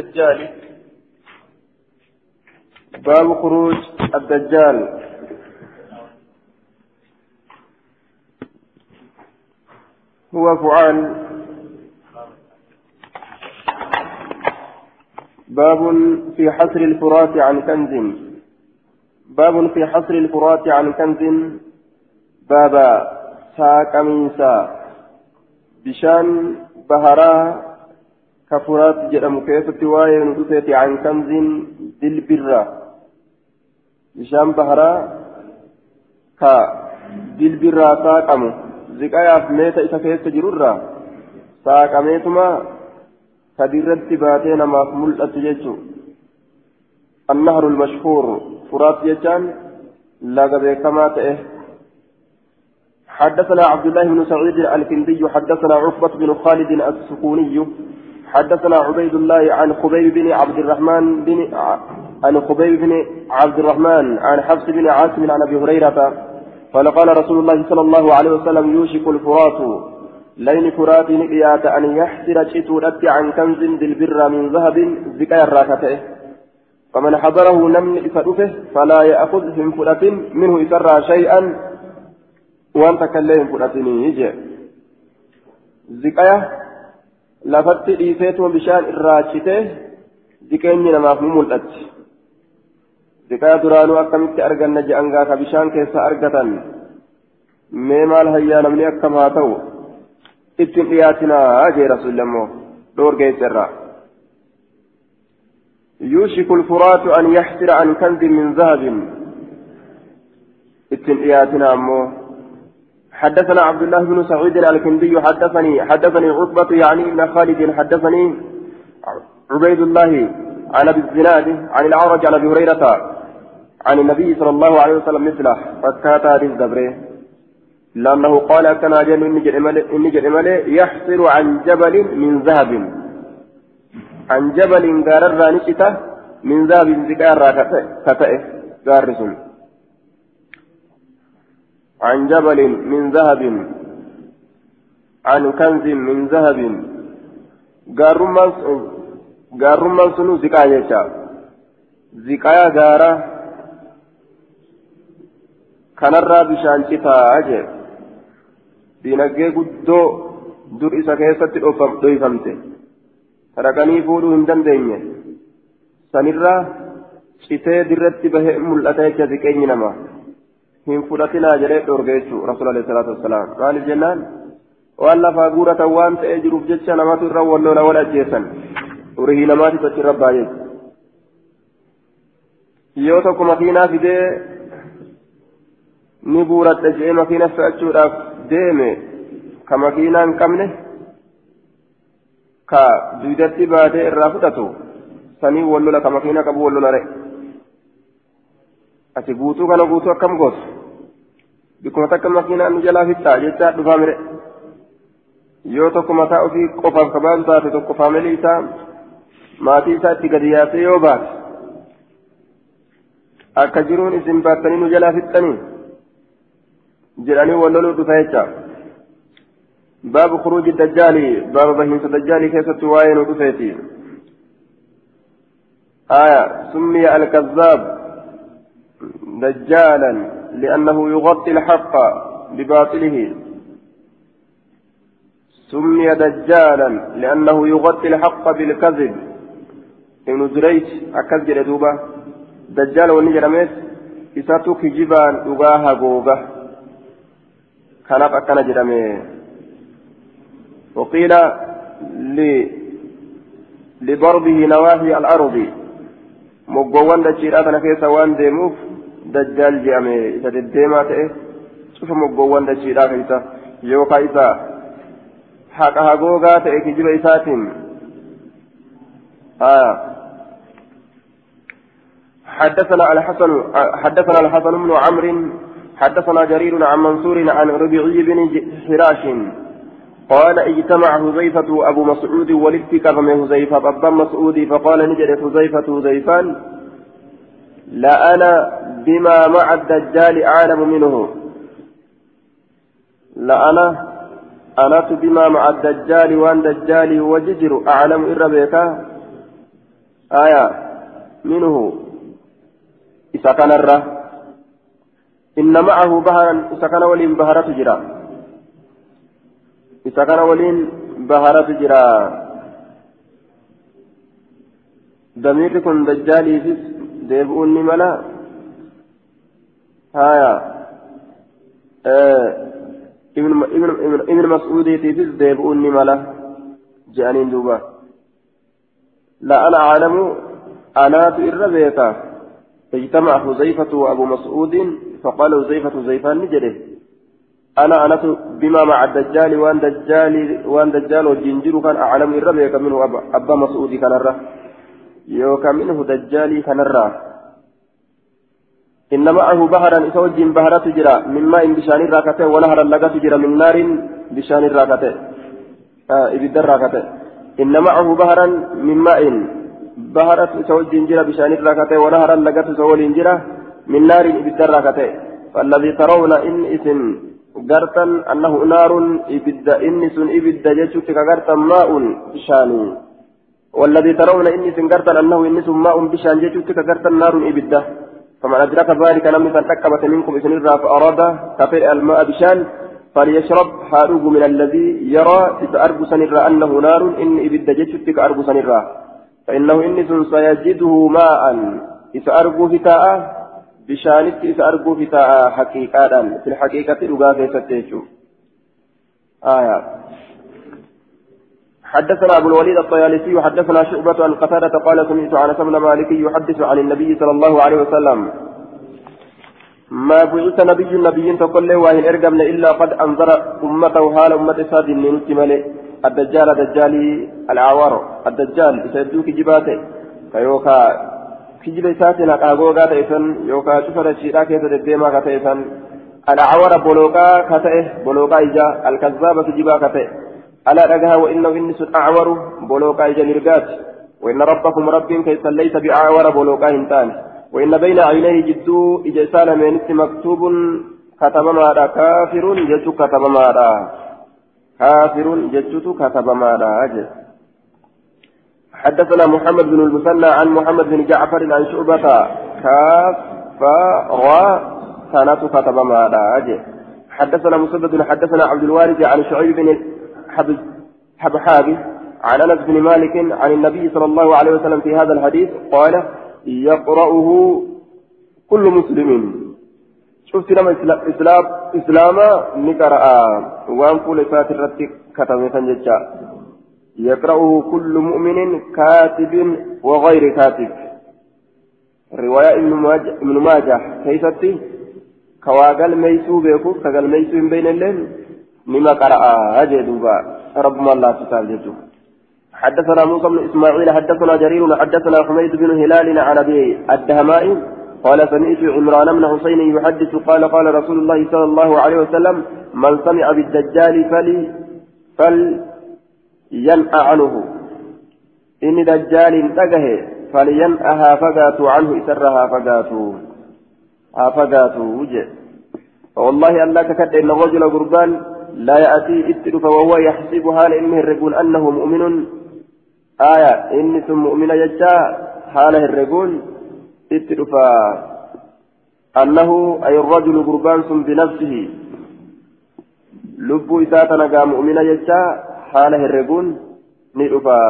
الدجال. باب خروج الدجال. هو فعال. باب في حصر الفرات عن كنز. باب في حصر الفرات عن كنز. بابا ساق بشان بهرا كفرات جرم كيف تواي ندفت عن كنز دلبرة بشام بهرا كا دلبرة ساقم زكايا ميتا إذا كيف تجرر ساقميتما كدرت باتين ما ملأت جيتشو النهر المشهور فرات يجان لا كما تأه حدثنا عبد الله بن سعيد الكندي حدثنا عقبة بن خالد السكوني حدثنا عبيد الله عن خبيب بن عبد الرحمن بن عن خبيب بن عبد الرحمن عن حفص بن عاصم عن أبي هريرة قال قال رسول الله صلى الله عليه وسلم يوشك الفرات لين فرات نقيات أن يحسر شتورت عن كنز بالبر من ذهب زكايا الراكته فمن حضره نمن إسرفه فلا يأخذ من فرة منه إسرى شيئا وأنت كلهم فرأتني. يجي زكايا lafatti dhiiseetuma bishaan irraachitee diqeenyi namaaf ni mul'atti diqaa duraanuu akkamitti arganna je'an gaafa bishaan keessa argatan mee maal hayyaa namni akkam haa ta'u ittiin dhiyaatinaa jee rasuulli ammoo dhoorgeessa irraa يوشك الفرات أن يحسر عن كنز من ذهب اتن إياتنا أمو حدثنا عبد الله بن سعيد الكندي حدثني حدثني عقبة يعني ابن خالد حدثني عبيد الله عن أبي الزناد عن الأعرج عن أبي هريرة عن النبي صلى الله عليه وسلم مثله فكات هذه الزبرة. لأنه قال كان أجل إني جرمل يحصر عن جبل من ذهب. عن جبل قال نشته من ذهب ذكار كتئه قارسون عن جبل من ذهب عن كنز من ذهب sunu ziqaa jecha ziqaa gaara kanarraa bishaan citaa jee dinagdee guddoo dur isa keessatti dhoyfamte taraqanii fuudhuu hin dandeenye sanirraa citee dirratti bahee mul'ata jecha ziqeenyi namaa hin fudhatinaa jedhee dhoorge jechuu rasuul alayhi salaatu wassalaam maaliif jennaan waan lafaa guuratan waan ta'ee jiruuf jecha namatu irra wallola wal ajjeessan urihii namaatiif achi irra baay'ee yoo tokko makiinaa fidee ni buuradha jedhee makiina fe'achuudhaaf deeme ka makiinaa hin qabne ka duudatti baatee irraa fudhatu sanii wallola ka makiinaa qabu wallola re'e ati guutuu kana guutuu akkam gootu bikkuma takka makiinaan nu jalaa fixxaa jechaa dhufaa mire yoo tokko mataa ofii qofaaf kabaatu taate tokko faamilii isaa maatii isaa itti gadi yaasee yoo baate akka jiruun isin baattanii nu jalaa fixxanii jedhanii walloluu dhufa jecha باب خروج الدجال باب بهيمة الدجال كيف تواين ودفيتي آية سمي الكذاب دجالا لأنه يغطي الحق بباطله. سمي دجالا لأنه يغطي الحق بالكذب. ابن جريج أكد دوبا دجال ونجرمت إساتو كجبان أغاها غوغا كان أكنا جرمي وقيل لضربه نواهي الأرض. dachiidhaa kana keessa waan deemuuf dajjaal jedhame isa deddeemaa ta'e cufa moggoowwan dachiidhaa keessa yookaan isa haqa hagoogaa ta'e kijiba isaatiin. حدثنا الحسن حدثنا الحسن بن عمرو حدثنا جرير عن منصور عن ربيعي بن حراش قال اجتمع حذيفة أبو مسعود والاتكف من حذيفة أبا مسعود فقال نجد حذيفة حذيفان لا أنا بما مع الدجال أعلم منه. لا أنا بما مع الدجال وأن دجال وججر أعلم إربيكا آية منه. إذا كان إن معه بهرا كان ولين بهرة جرا كان ولين بهرة جرا دمير دجالي في ديبؤني ملا هايا آه ابن ابن ابن, ابن مسعود في ديبؤني ملا جانين دوبا لا أنا أعلم أنا في الربيكة اجتمع حذيفة وأبو مسعود فقال حذيفة حذيفة نجده أنا أنس بما مع الدجال وأن دجال وأن دجال والجنجر كان أعلم الربيكة منه أبا, مسعود كان الره يوكا منه دجالي الره إن معه بهرا إسوج بهرة جرا من ماء بشان الراكته ونهرا لقى جرا من نار بشان الراكته آه إبدا الراكته إن معه بهرا من ماء بهرة سوج جرا بشان الراكته ونهرا لقى سوال جرا من نار إبدا الراكته فالذي ترون إن إسم قرتا أنه نار إبدا إنس إبدا جتشك قرتا ماء بشاني والذي ترون إني سنقرتا أنه إنس ماء بشان جتشك قرتا نار إبدا فمن أدرك ذلك لم يتنكبت منكم إذن فأراد كفئ الماء بشان فليشرب حاروق من الذي يرى إذا أرجو سنرى أنه نار إن إبدا جتشك أرجو سنرى فإنه إنس سيجده ماء. إذا أرجو فتاء بشانت إذا أرجو فتاء حقيقة. في الحقيقة رقا في آية. حدثنا أبو الوليد الطيالسي وحدثنا شعبة عن قتادة قال سمعت عن بن مالك يحدث عن النبي صلى الله عليه وسلم. ما بعث نبي نبي تقول وإن إرقمنا إلا قد أنذر أمته حال أمة ساد من الدجال دجالي العوار الدجال يسدوك جباته فيوكا كجب ساتنا قاغوغا تيسن يوكا شفر الشيطا كيسا دديما كتيسن. العوار بولوكا كتئه بولوكا إجا الكذابة جبا كتئه. ألا رجها وإنه إنس أعور بولوكا إجا مرقات وإن ربكم رب كيسا ليس بأعور بولوكا هنتان. وإن بين عينيه جدو إجسال من مكتوب كتب ماذا كافر جدو كتب ماذا كافر جدو كتب أجل حدثنا محمد بن المثنى عن محمد بن جعفر عن شعبة. كاف را كانت كتب أجل حدثنا مسدد حدثنا عبد الوارث عن شعيب بن حبحابي عن أنس بن مالك عن النبي صلى الله عليه وسلم في هذا الحديث قال يقرأه كل مسلم. شفت لما إسلام إسلام نقرأ. وأنقل فات الرتك كتب سنججا يقرأه كل مؤمن كاتب وغير كاتب. رواية ابن ماجه. كيفتي كواقل ميسو بيكو. كقل ميسو بين الليل. نما قرأ هذه دوبا. ربما الله تعالى حدثنا موسى بن إسماعيل حدثنا جرير حدثنا حميد بن هلال عن أبي الدهمائي قال سمعت عمران بن حسين يحدث قال قال رسول الله صلى الله عليه وسلم من سمع بالدجال فلي فلينأ عنه. إن دجال تجه فلينأها فقاتوا عنه إسرها فقاتوا. فقاتوا وجه. والله ألا تكد إن الرجل قربان لا يأتي اتلف وهو يحسبها لإنه الرجل أنه مؤمن. آية إني ثم مؤمن يجا حاله الرجل اتلف أنه أي الرجل قربان بنفسه. لب إساتنا مؤمن يجا حاله الرجل ندفا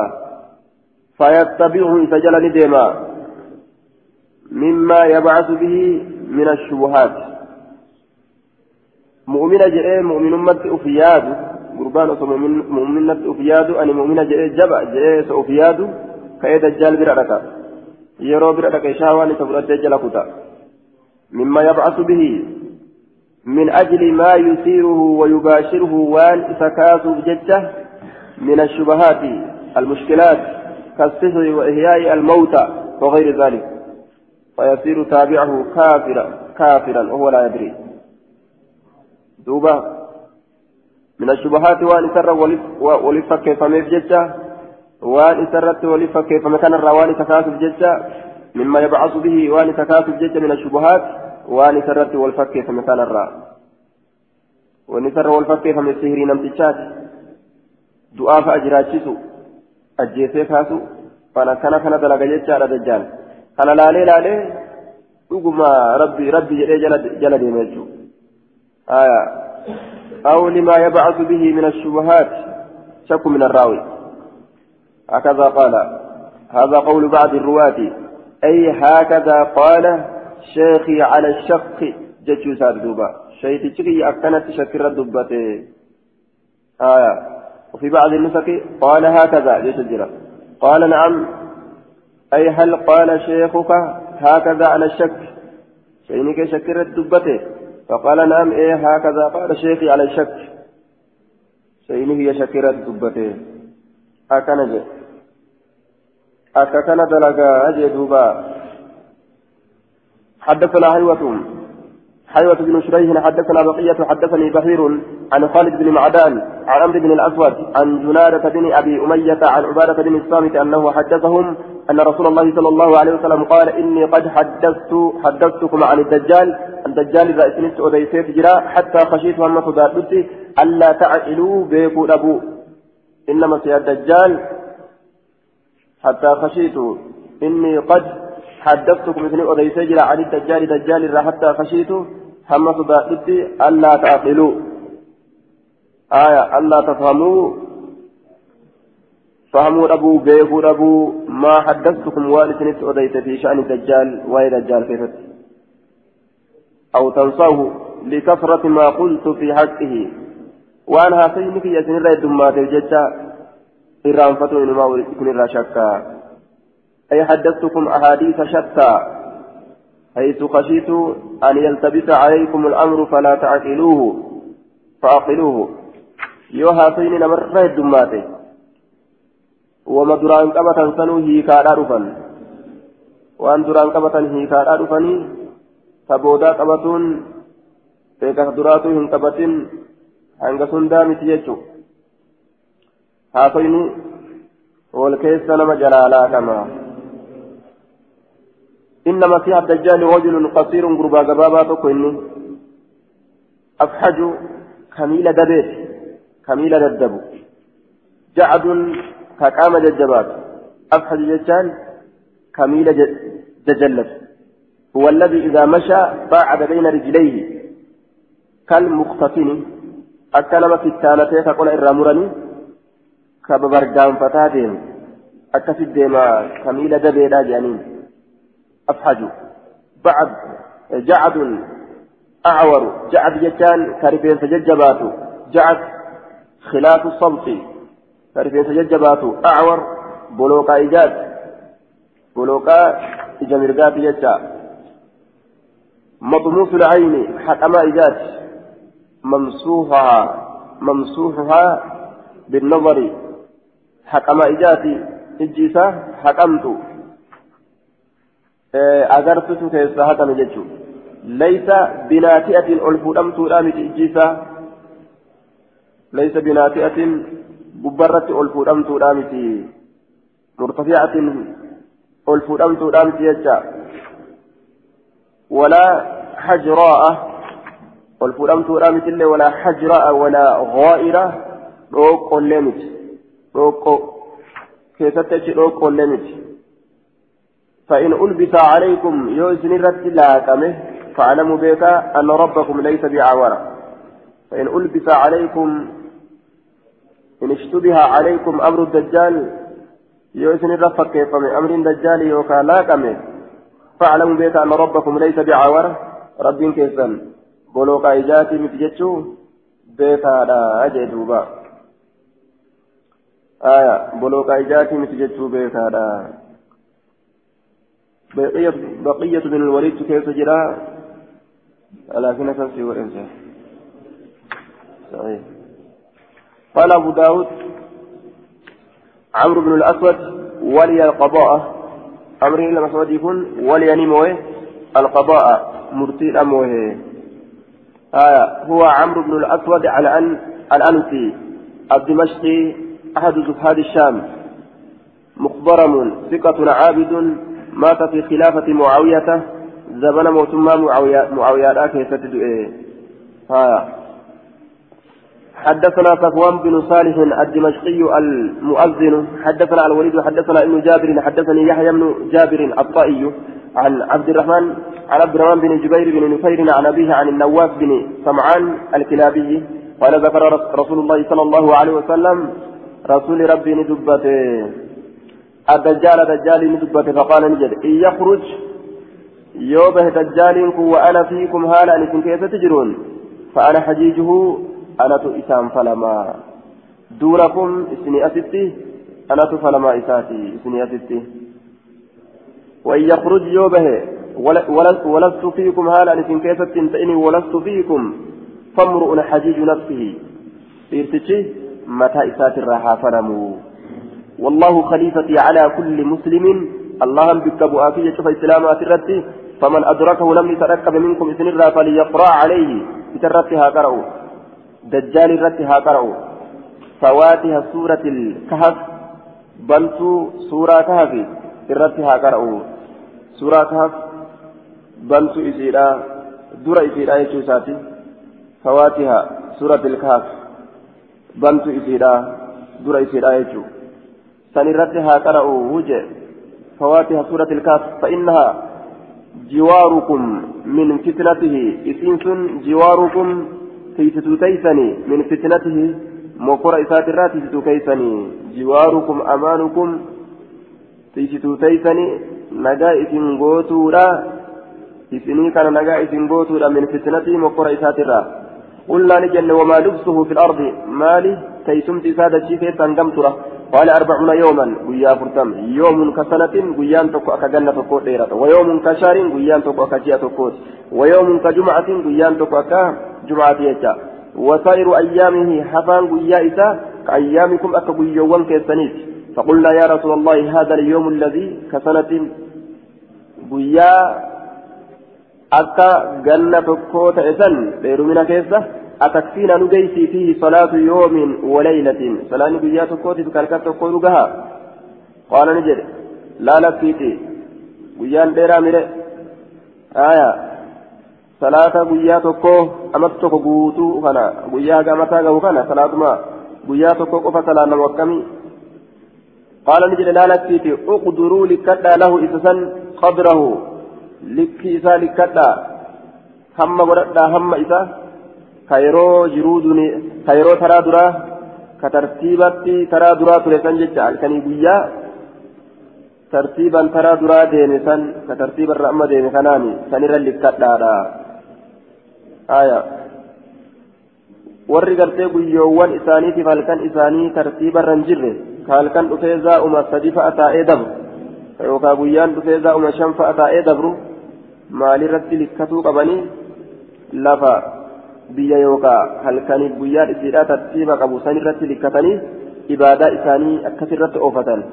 فيتبعه سجل ندما مما يبعث به من الشبهات. مؤمنة جئ مؤمن أمت أفياد. قربان أصلا مؤمنة أفياد. أنا مؤمنة جئ جبع جئ سأفياد. كأي دجال برأك يرو برأك شاواني تفر الدجال كتا مما يبعث به. من أجل ما يثيره ويباشره وان إسكاس ججة من الشبهات المشكلات كالسحر وإحياء الموتى وغير ذلك. فيصير تابعه كافرا كافرا وهو لا يدري. دوبا من الشبهات وان سر ولف كيف مفججة وان سرت ولف كيف مكان الروان تكاسب ججة مما يبعث به وان تكاسب ججة من الشبهات وان سرت ولف كيف مكان الراء وان سر ولف كيف من السهر نمتشات دعاء فأجراتشسو أجيسي كاسو فأنا كان كان دلقا جتشا دجال كان لالي لالي rabbi rabbi jedhee jala deeme jechuudha. آية. أو لما يبعث به من الشبهات شك من الراوي. هكذا قال. هذا قول بعض الرواة. أي هكذا قال شيخي على الشق. جتشو سار دوبا. شيخي تشكي أكنت شكر الدبته آية. وفي بعض النسك قال هكذا. ليس قال نعم. أي هل قال شيخك هكذا على الشك شينك شكر الدبته فقال نعم إيه هكذا. قال شيخي على الشك شينه هي شكر الدبته أكن جي أكن دلقا أجي دوبا. حدثنا حيوة. حيوة بن شريح حدثنا بقية. حدثني بحير عن خالد بن معدان عن عمرو بن الأسود عن جنادة بن أبي أمية عن عبادة بن الصامت أنه حدثهم أن رسول الله صلى الله عليه وسلم قال إني قد حدثت حدثتكم عن الدجال. الدجال إذا اسمت أديسيت جرا حتى خشيت هم صداتي ألا تعقلوا بيكو أبو إنما سيا الدجال حتى خشيت. إني قد حدثتكم مثل أديسيت جرا عن الدجال. دجال حتى خشيت هم صداتي ألا تعقلوا. آية. ألا تفهموا. فهموا أبو بيكوا أبو ما حدثتكم والسنت أديت في شأن الدجال وإلى الدجال كيف أو تنصوه لكثرة ما قلت في حقه. وأنا هاسينك يسن الرأي دمات الججة إرام فتون ما يكون شكا. أي حدثتكم أحاديث شتى. حيث خشيت أن يلتبس عليكم الأمر فلا تعقلوه. فأقلوه. يوها نمر رأي دماته wama duraan qabatan sanuu hiikaadhaa dhufan waan duraan qabatan hiikaadhaa dhufanii ta boodaa qabatuun beekas duraatuu hin qabatin hanga sundaa miti jechuudha haasoyni wal keessa nama jalaalaa kama إن مسيح الدجال رجل قصير قربا قبابا تكويني أفحج كميل دبيت كميل ددب جعد كقام ججبات. أفحج ججان كميل ججلت. هو الذي إذا مشى باعد بين رجليه. كالمختفن أكلم في التانتين تقول إرامرني كببرقان فتاتين. أكفي الديما كميل دبيدا جانين أفحج بعد. جعد. أعور. جعد جتان كرفين سججبات جعد خلاف الصمت. Jajjabaatu acwar bolooqaa ijaat bolooqaa ija mirgaati jecha. مطموس العين حكم إجات ممسوحها ممسوحها بالنظر حكم إجات إجيسا حكمت أغرفت كيسا حكم جتشو ليس بناتئة ألفودمت الآمت إجيسا ليس بناتئة gubbarratti ol fuudhamtuudha miti murtaficatin ol fuudhamtuudha miti jecha walaa hajraa'a ol fuudhamtuudha mitillee walaa hajraa'a walaa ghaa'ira dhooqqollee miti dhooqqo keessatti achi dhooqqollee miti فإن ألبس عليكم يوزن الرد لاكمه فاعلموا بك أن ربكم ليس بعورة فإن ألبس عليكم إن اشتبه عليكم أمر الدجال يوسن الرفق كيف أمر الدجال يوكا لاكمه فاعلموا بيت أن ربكم ليس بعورة رب كيسا بلوك إجاتي متجتشو بيت هذا أجدوبا آية بلوك إجاتي متجتشو بيت هذا. بقية بقية بن الوليد كيف جرى؟ لكن تنسي وإنسى صحيح. قال أبو داود عمرو بن الأسود ولي القضاء. أمر إلى مسعود يكون ولي نموه القضاء مرتين أموه آه هو عمرو بن الأسود على أن الأنسي الدمشقي أحد زهاد الشام. مخضرم ثقة عابد مات في خلافة معاوية زمن موتما معاوية معاوية كيف تدعي. آه. حدثنا صفوان بن صالح الدمشقي المؤذن حدثنا الوليد حدثنا ابن جابر حدثني يحيى بن جابر الطائي عن عبد الرحمن عن عبد الرحمن بن جبير بن نفير عن أبيه عن النواس بن سمعان الكلابي قال ذكر رسول الله صلى الله عليه وسلم رسول ربي ندبته الدجال دجال ندبته فقال نجد إن يخرج يوبه دجال وأنا فيكم هالا أن كيف تجرون؟ فأنا حجيجه أنا إسام فلما دونكم إسني أستي أنا فلما إساتي إسني أستي وإن يخرج يوبه ولست فيكم هالا إن كيف تنتئني ولست فيكم فامرؤ حجيج نفسه إرتشي متى إسات الراحة فنمو والله خليفتي على كل مسلم اللهم بك بؤافية شوف إسلامات الرد فمن أدركه لم يتركب منكم إذن فليقرأ عليه بترتها قرأوا دجال رتها قرأوا. فواتها سورة الكهف بنتو سورة كهف الرتها قرأوا. سورة كهف بنتو إسيرا درة إسيرا يشوساتي فواتها سورة الكهف بنتو إسيرا درة إسيرا يشو سنرتها قرأوا وجه. فواتها سورة الكهف فإنها جواركم من فتنته. إسنس جواركم تيستو تيسني من فتنته مقر إسات الرات تيستو كيسني. جواركم أمانكم تيستو تيسني نجا إسن غوتورا إسني كان نجا إسن غوتورا من فتنته مقر إسات قلنا نجن وما لبسه في الأرض مالي تيسمت إسادة شيكي تنقمتره قال أربعون يوما ويا فرتم. يوم كسنة ويان تكو أكا جنة تكو ديرة. ويوم كشهر ويان تكو أكا جيا تكو ويوم كجمعة ويان تكو أكا جمعة يجا وسائر أيامه حفان ويا إسا كأيامكم أكا ويوان كيسانيت فقلنا يا رسول الله هذا اليوم الذي كسنة ويا أكا جنة تكو تأسن. ليرمنا كيسة أتكفينا نجيسي فيه صلاة يوم وليلة. صلاة بيات كوتي فكالكات تقول بها قال نجد لا لفيتي ويان ديرا ميري. آية. صلاة بيات كو أمت كو بوتو خنا. بيا قامتا قو خنا. صلاة ما. بيات كو قفا صلاة وكمي قال نجد لا لفيتي اقدروا لكتا له إسسا قدره. لكي إسا لكتا هم وردا هم إسا ka yeroo jiruu ka yeroo taraa duraa ka tartiibatti taraa duraa ture san jecha halkanii guyyaa tartiiban taraa duraa deeme san ka tartiibarra amma deeme kanaani sanirra likkadhaadha aya warri gartee guyyoowwan isaaniitiif halkan isaanii tartiibarra hin jirre ka halkan dhufee zaa'uma sadi fa'a taa'ee dabru yookaan guyyaan dhufee zaa'uma shan fa'a taa'ee dabru maalirratti likkatuu qabanii lafa biyya yookaa halkaniif guyyaan isiidhaa tartiiba qabu san irratti likkatanii ibaadaa isaanii akkasirratti oofatan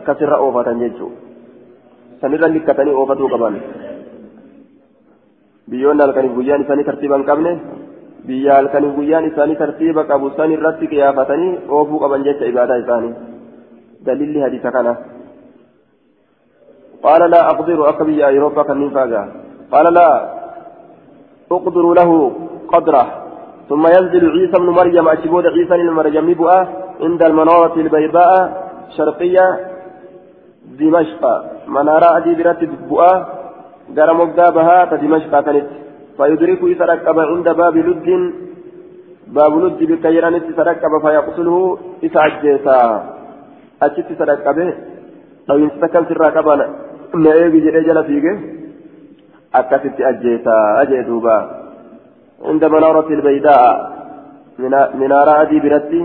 akkasirra oofatan jechuudha sanirra likkatanii oofatuu qaban biyyoonni halkaniif guyyaan isaanii tartiiba hin qabne biyya halkaniif guyyaan isaanii tartiiba qabu san irratti qiyaafatanii oofuu qaban jecha ibaadaa isaanii dalilli hadiisa kana قال لا أقدر أكبي أوروبا كمين فاقا قال لا أقدر له قدره. ثم ينزل عيسى بن مريم أشبود عيسى بن مريم بؤة عند المنارة البيضاء شرقية دمشق. منارة أدي برات بؤة قال مقابها دمشق كانت فيدرك إذا ركب عند باب لد باب لد بكيران تركب فيقتله إذا عجيتا أشت تركبه لو ينستكن سرا كبانا ما يجي جل فيك ajjeetaa ajee duuba. عند منارة البيداء منارة أدي برتي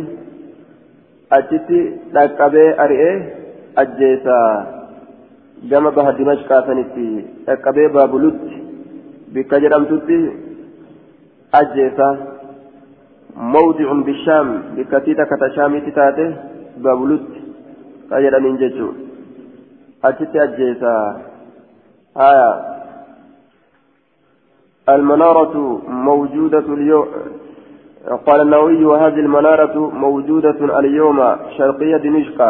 أجتي لقبي أرئي أجيسا جمع بها دمشق سنتي لقبي بابلوت بك جرمتتي أجيسا موضع بالشام بكتيتا كتشامي تتاته بابلوت كجرم إنججو أجتي أجيسا آية المنارة موجودة اليوم قال النووي وهذه المنارة موجودة اليوم شرقية دمشق.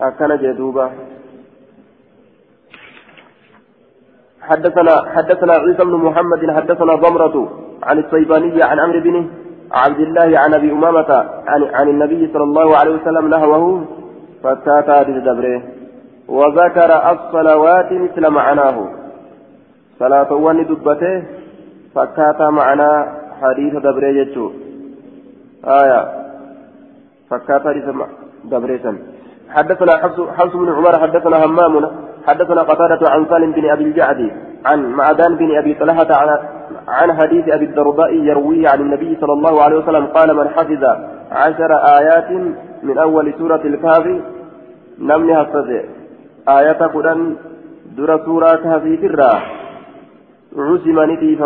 أكن جدوبة. حدثنا حدثنا عيسى بن محمد حدثنا ضمرة عن الصيبانية عن عمرو بن عبد الله عن أبي أمامة عن, عن النبي صلى الله عليه وسلم نهوه فكاتا دبره. وذكر الصلوات مثل معناه. صلاة واني دبته فكاتا معنا حديث دبره يجو آية فكاتا دبريتا حدثنا حفص بن عمر حدثنا همام حدثنا قتادة عن سالم بن أبي الجعد عن معدان بن أبي طلحة عن حديث أبي الدرداء يرويه عن النبي صلى الله عليه وسلم قال من حفظ عشر آيات من أول سورة الكهف نمني هفظ آية قرآن در سورة كهف ترى عزم نتيف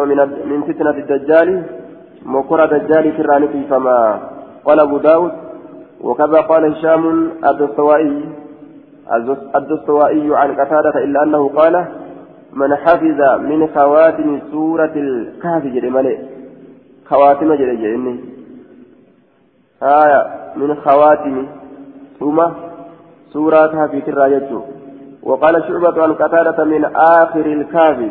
من فتنة الدجال مكر دجال ترى نتيف ما قال أبو داود. وكذا قال هشام الدستوائي. الدستوائي عن قتادة إلا أنه قال من حفظ من خواتم سورة الكهف جري ملئ؟ خواتم جري آية من خواتم ثم سورة في الراية وقال شعبة عن قتادة من آخر الكهف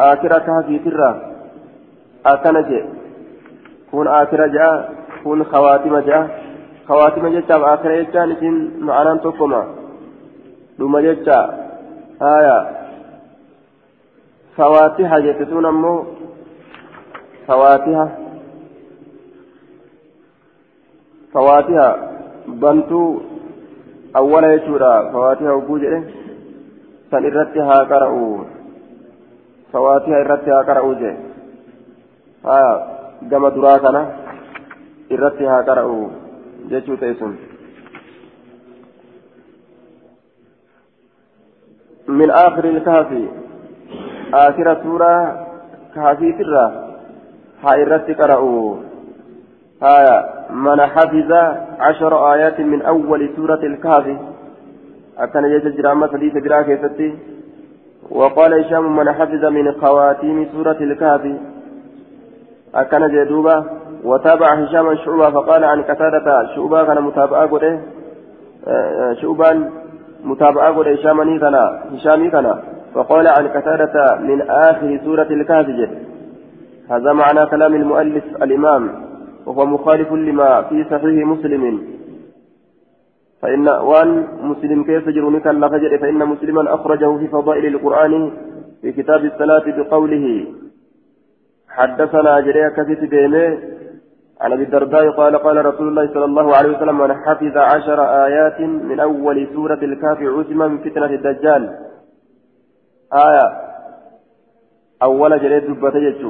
آخر كهف ترى. أكنج. كون آخر جاء كون خواتم جاء. خواتم جاء آخر جاء نسين معنا تقوم. لما جاء. آية. فواتح جتتون أمو. فواتح فواتح بنتو. أولا يشورا فواتح وجوجه سن إرتها قرأوا فواتح إرتها قرأوا جه آية كما دراكنا إرتها قرأوا جيشو تيسون من آخر الكهف آخر سورة كهفي ترى هاي الرت قرأوا هايا من حفظ عشر آيات من أول سورة الكهف أكن يجد جرامة حديث براك ستي وقال هشام من حفظ من خواتيم سورة الكهف. أكن جدوبة. وتابع هشام شعبة فقال عن قتادة شعبة كان متابعة قده شعبان متابعة قد هشامني كنا هشامي كنا وقال عن قتادة من آخر سورة الكهف جد. هذا معنى كلام المؤلف الإمام وهو مخالف لما في صحيح مسلم. فإن وان مسلم كيف جرونك اللفجر فإن مسلما أخرجه في فضائل القرآن في كتاب الصلاة بقوله حدثنا جريا كثير بيمه عن أبي الدرداء قال قال رسول الله صلى الله عليه وسلم من حفظ عشر آيات من أول سورة الكهف عزم من فتنة الدجال. آية. أول جريد دبتجت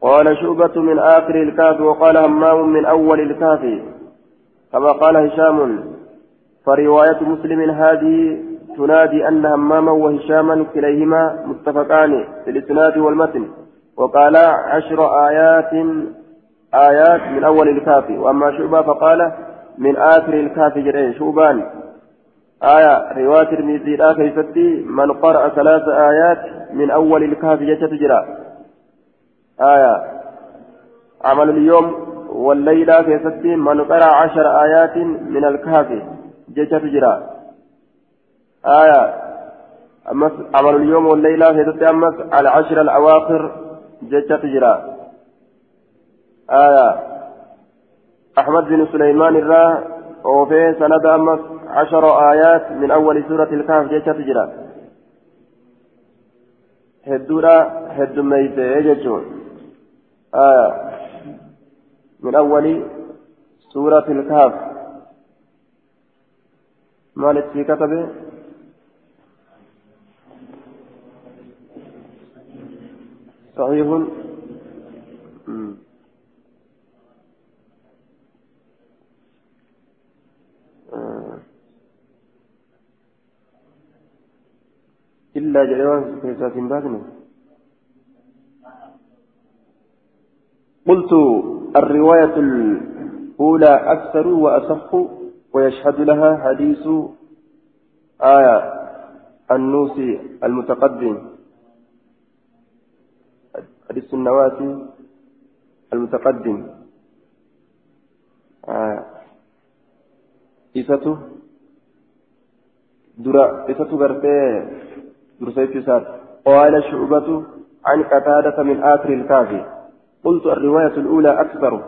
قال شعبة من آخر الكهف وقال همام من أول الكهف كما قال هشام فرواية مسلم هذه تنادي أن هماما وهشاما كليهما متفقان في الإسناد والمتن وقال عشر آيات آيات من أول الكافي وأما شعبة فقال من آخر الكافي جرين شوبان آية رواية الميزي لا كيفتي من قرأ ثلاث آيات من أول الكافي جت تجرى آية عمل اليوم والليلة كيفتي من قرأ عشر آيات من الكافي جت تجرى. آية. أمس عمل اليوم والليلة كيفتي أمس على عشر الأواخر. جت تجرى. آية. أحمد بن سليمان الرا وفي سند أمس عشر آيات من أول سورة الكهف. جيشة تجرى. هدورا هد ميت يجتون آية. من أول سورة الكهف. مالك في كتبه؟ صحيح. إلا جلوان كيسات باقنا قلت الرواية الأولى أكثر وأصح ويشهد لها حديث آية النوسي المتقدم. حديث النواسي المتقدم. إسته درا. إسته برسيت سات. قال شعبة عن قتادة من آخر الكافي. قلت الرواية الأولى أكثر.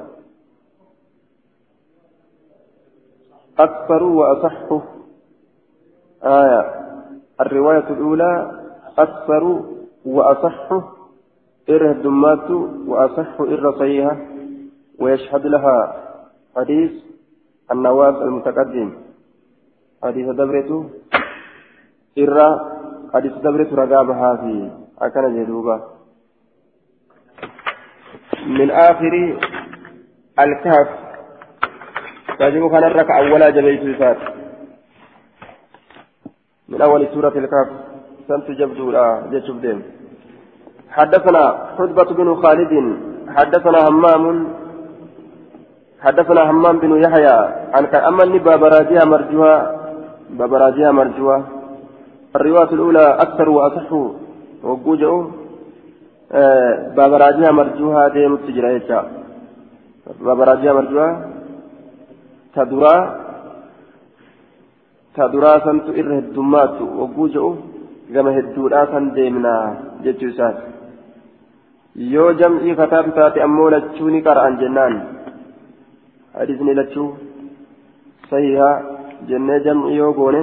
أكثر وأصح. آية. الرواية الأولى أكثر وأصح. إره الدمات وأصح. إر صحيحة. ويشهد لها حديث النواس المتقدم. حديث دبرته إر حديث دبرته رقابها في أكن جدوبة. من آخر الكهف. تجيب كان الركعة أولا جبيت فات من أول سورة الكهف. سنت جبدو لا جيشوف دين حدثنا حتبة بن خالد. حدثنا همام. حدثنا همام بن يحيى. عن كأمن بابراجيها مرجوها. بابراجيها مرجوها. الرواية الأولى أكثر وأصح. وجوجه آه بابراجيها مرجوها ديم التجرى بابراجيها مرجوها تدرى تدرى سنت إره الدمات وجوجه كما هدودا سن ديمنا جتشوسات yoo jam'ii kataatu taate ammoo lachuu ni qara'an jennaan. Hadisni lachuu. Sahihaa jennee jam'ii yoo goone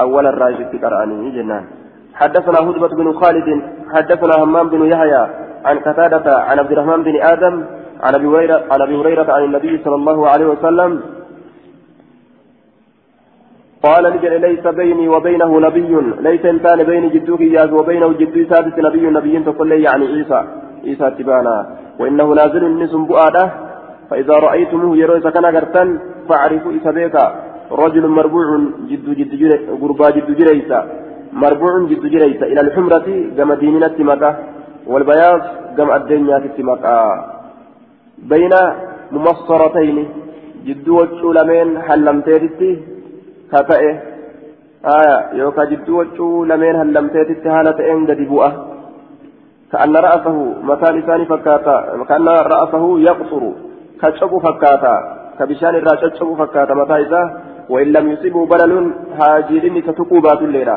أول الرئيس في قرآنه جنان حدثنا هدبة بن خالد حدثنا همام بن يحيى عن قتادة عن عبد الرحمن بن آدم عن أبي هريرة عن أبي هريرة عن النبي صلى الله عليه وسلم قال نجل ليس بيني وبينه نبي ليس انسان بين جدوك إياه وبينه جدو سادس نبي نبي تقول لي يعني عيسى عيسى تبانا وإنه نازل النسم بؤاده فإذا رأيتموه يروي سكن قرتن فاعرفوا إسبيك رجل مربوع جد جد غربا جد جريسا. مربوع جد جريسا إلى الحمرة كما ديننا مكة والبياض كما الدنيا مكة بين ممصرتين جد وجه حلمتيرتي كتئه آية يوكا لمن هلمتيت حالة إن قد بؤه كأن رأسه متى لساني فكاتا كأن رأسه يقصر كشب فكاتا كبشان الراس كشب فكاتا متى وإن لم يصيبه بلل هاجرني تتقوبات الليلة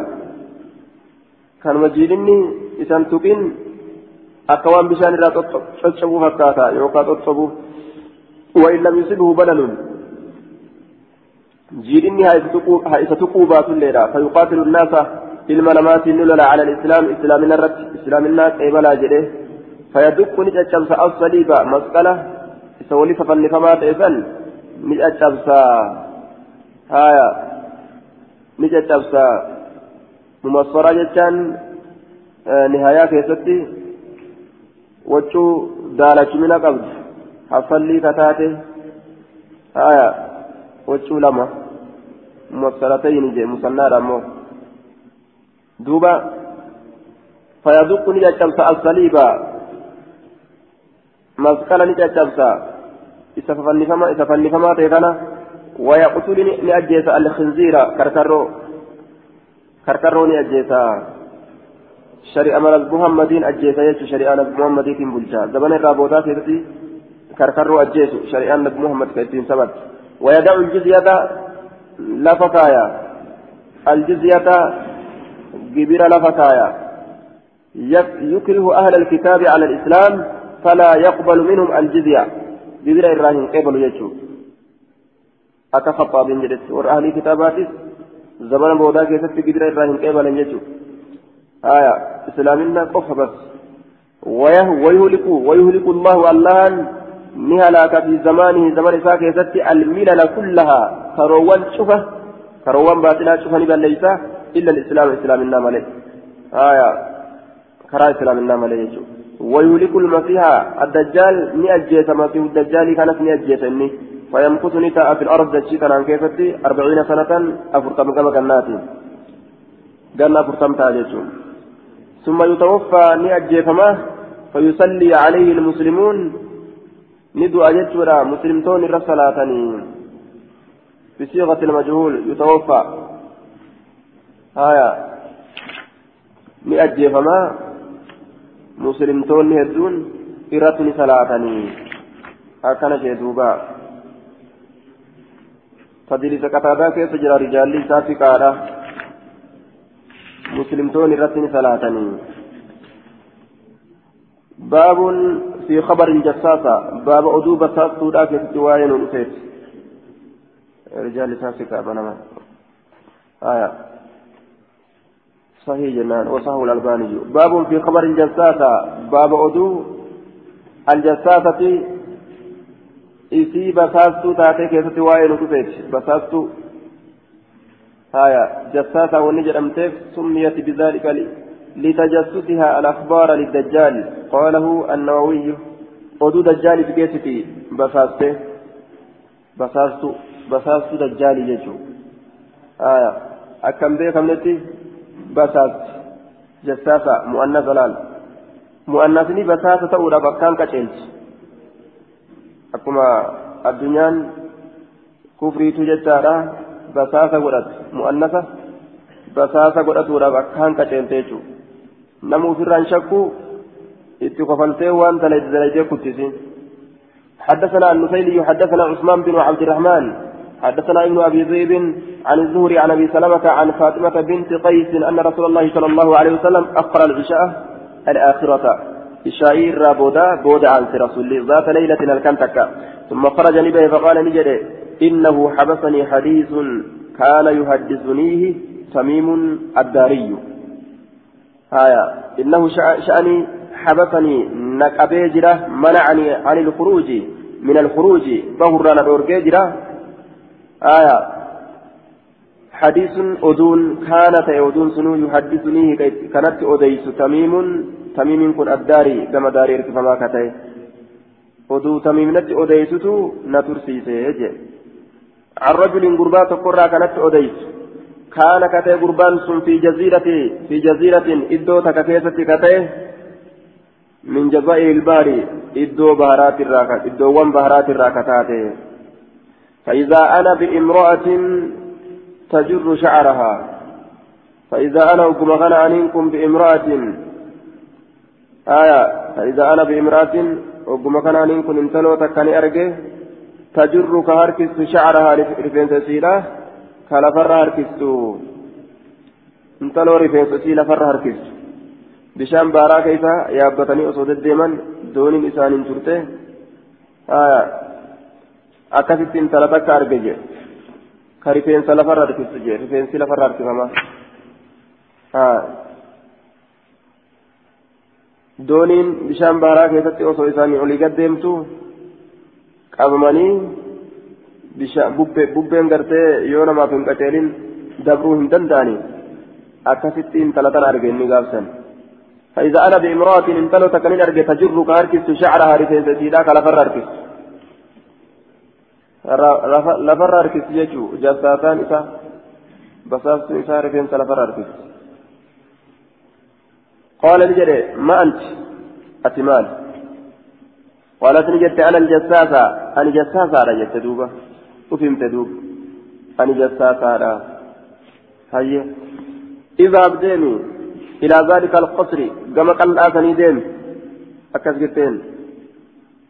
كان مجيرني إسان تقين أكوان بشان الراس كشب فكاتا يوكا تتصبه وإن لم يصيبه بلل جيرني هايسة تقوبات الليلة فيقاتل الناس ilma namaatiin ni lola ala islaam islaamina irratti islaaminaa qeebalaa jedhe fayadukku ni caccabsa as-saliiba masqala isa wali fafannifamaa ta'e san ni caccabsa haya ni caccabsa mumassara jechaan nihayaa keessatti wachuu daalachumina qabdu haffallii kataate haya wachuu lama mumassaratayni jee musannaadha ammoo duuba fayaduqu ni caccabsa alsaliiba masqala ni caccabsa isa fannifama isa fannifamaa ta'e kana wayaqtulu ni ajjeesa alkhinziira karkarroo karkarroo ni ajjeesa shari'a mana muhammadiin ajjeesa jechuun shari'aa nabi muhammadiitiin bulchaa zabana irraa boodaa keessatti karkarroo ajjeesu shari'aan nabi muhammad ka ittiin sabatti wayada'u aljizyata lafa kaaya aljizyata جبر لفتايا يكره أهل الكتاب على الإسلام فلا يقبل منهم الجزية جبر إبراهيم قبل يجو أكفى بن جدت وأهل الكتابات زمان بودا كيست جبر إبراهيم قبل يجو آية إسلامنا قف بس. ويهلك ويهلك الله اللان نهلاك في زمانه زمان ساكي الملل كلها. كروان شفه كروان باطلا شفه نبال ليسا إلا الإسلام إسلام النام آية كرا إسلام النام عليه ويهلك المسيح الدجال نأجيت مسيح الدجال كانت نأجيت إني. فيمكث نتاء في الأرض دجيتا عن كيفتي أربعين سنة أفرتم كما كناتي. قالنا أفرتم تاجيتون ثم يتوفى نأجيت ما فيصلي عليه المسلمون. ندو أجتورا مسلمتون الرسالاتني بصيغة المجهول يتوفى. haya ni ajjeefamaa muslimtoonni hedduun irratti ni salaatanii qataadaa keessa jira rijaalli isaa fiqaadha muslimtoonni irratti ni salaatanii باب في خبر الجساسة باب أدو بساس سودا كيف تواين ونسيت رجال ساسكا بنما آية. صحيح جنان. وصحه الألباني. باب في خبر الجساسة باب أدو الجساسة isii basaastuu taatee keessatti waa'ee nu dhufeeti basaastuu haya jassaasaa wanni jedhamteef summiyati bidaalika litajassusihaa alakhbaara liddajjaal qaalahu annawawiyyu oduu dajjaaliif geessiti basaaste basaastuu basaastuu dajjaalii jechuu haya akkam beekamnetti basaasti jassaasa mu'annasa laal mu'annasni basaasa ta'uudhaaf akkaan qaceelchi kufriitu jechaadha basaasa godhatu mu'annasa basaasa godhatuudhaaf akkaan qaceelte jechuudha nama ofirraan shakku itti kofaltee waan dalaydee kuttisi حدثنا النفيلي حدثنا عثمان بن عبد الرحمن حدثنا ابن ابي ذئب عن الزهري عن ابي سلمه عن فاطمه بنت قيس ان رسول الله صلى الله عليه وسلم اخر العشاء الاخره إشائي بودا بودا عن رسول ذات ليلة الكنتك ثم خرج نبيه فقال نجد إنه حبسني حديث كان يحدثنيه تميم الداري. آية إنه شأني حبسني نكبي جرة منعني عن الخروج من الخروج بهرنا دورجي جرة. آية حديث أدون كانت أدون سنو يحدثنيه كانت أديس تميم kun addaarii gama daarii hirkifamaa ka ta'e oduu tamiimnatti odeysutu na tursiise jee عن رجل قربا تقرى كانت أديس. كان كتي قربان سن في جزيرة في جزيرة إدو تككيسة كتي من جزائر الباري إدو بهارات الراكة إدو وان بهارات الراكتات فإذا أنا بامرأة تجر شعرها. فإذا أنا أقوم غنى عنكم بامرأة آية فإذا أنا بإمرأة وقم كان أن كن انتلو تكني أرجه تجر كهركس شعرها رفين سيلة كالفر هركس انتلو رفين سيلة فر هركس بشام بارا كيسا يابتني أصود الديمن دون إسان ترته. آية intala takka arge je ka rifeensa lafarra harkisu je rifeensi lafarra harkifama osoo isaanii olii gad deemtu qabamanii bubbeen gartee yoo namaaf hin qaceelin dabruu hin danda'ani akkasitti intala tana arge inni gaafsan فإذا أنا بامرأة انتلو تكنين أرجع تجر كهركس شعرها رفين سيدا كلفر أركس لفر أركس يجو جساتان إسا بساس إسا رفين سلفر أركس قال نجري ما أنت؟ أتمال قالت نجرت أنا الجساسة. أنا جساسة على جت دوبة. وفهمت دوب أنا جساسة على هيا إذا أبديني إلى ذلك القصر كما قال آثني ديم أكس جتين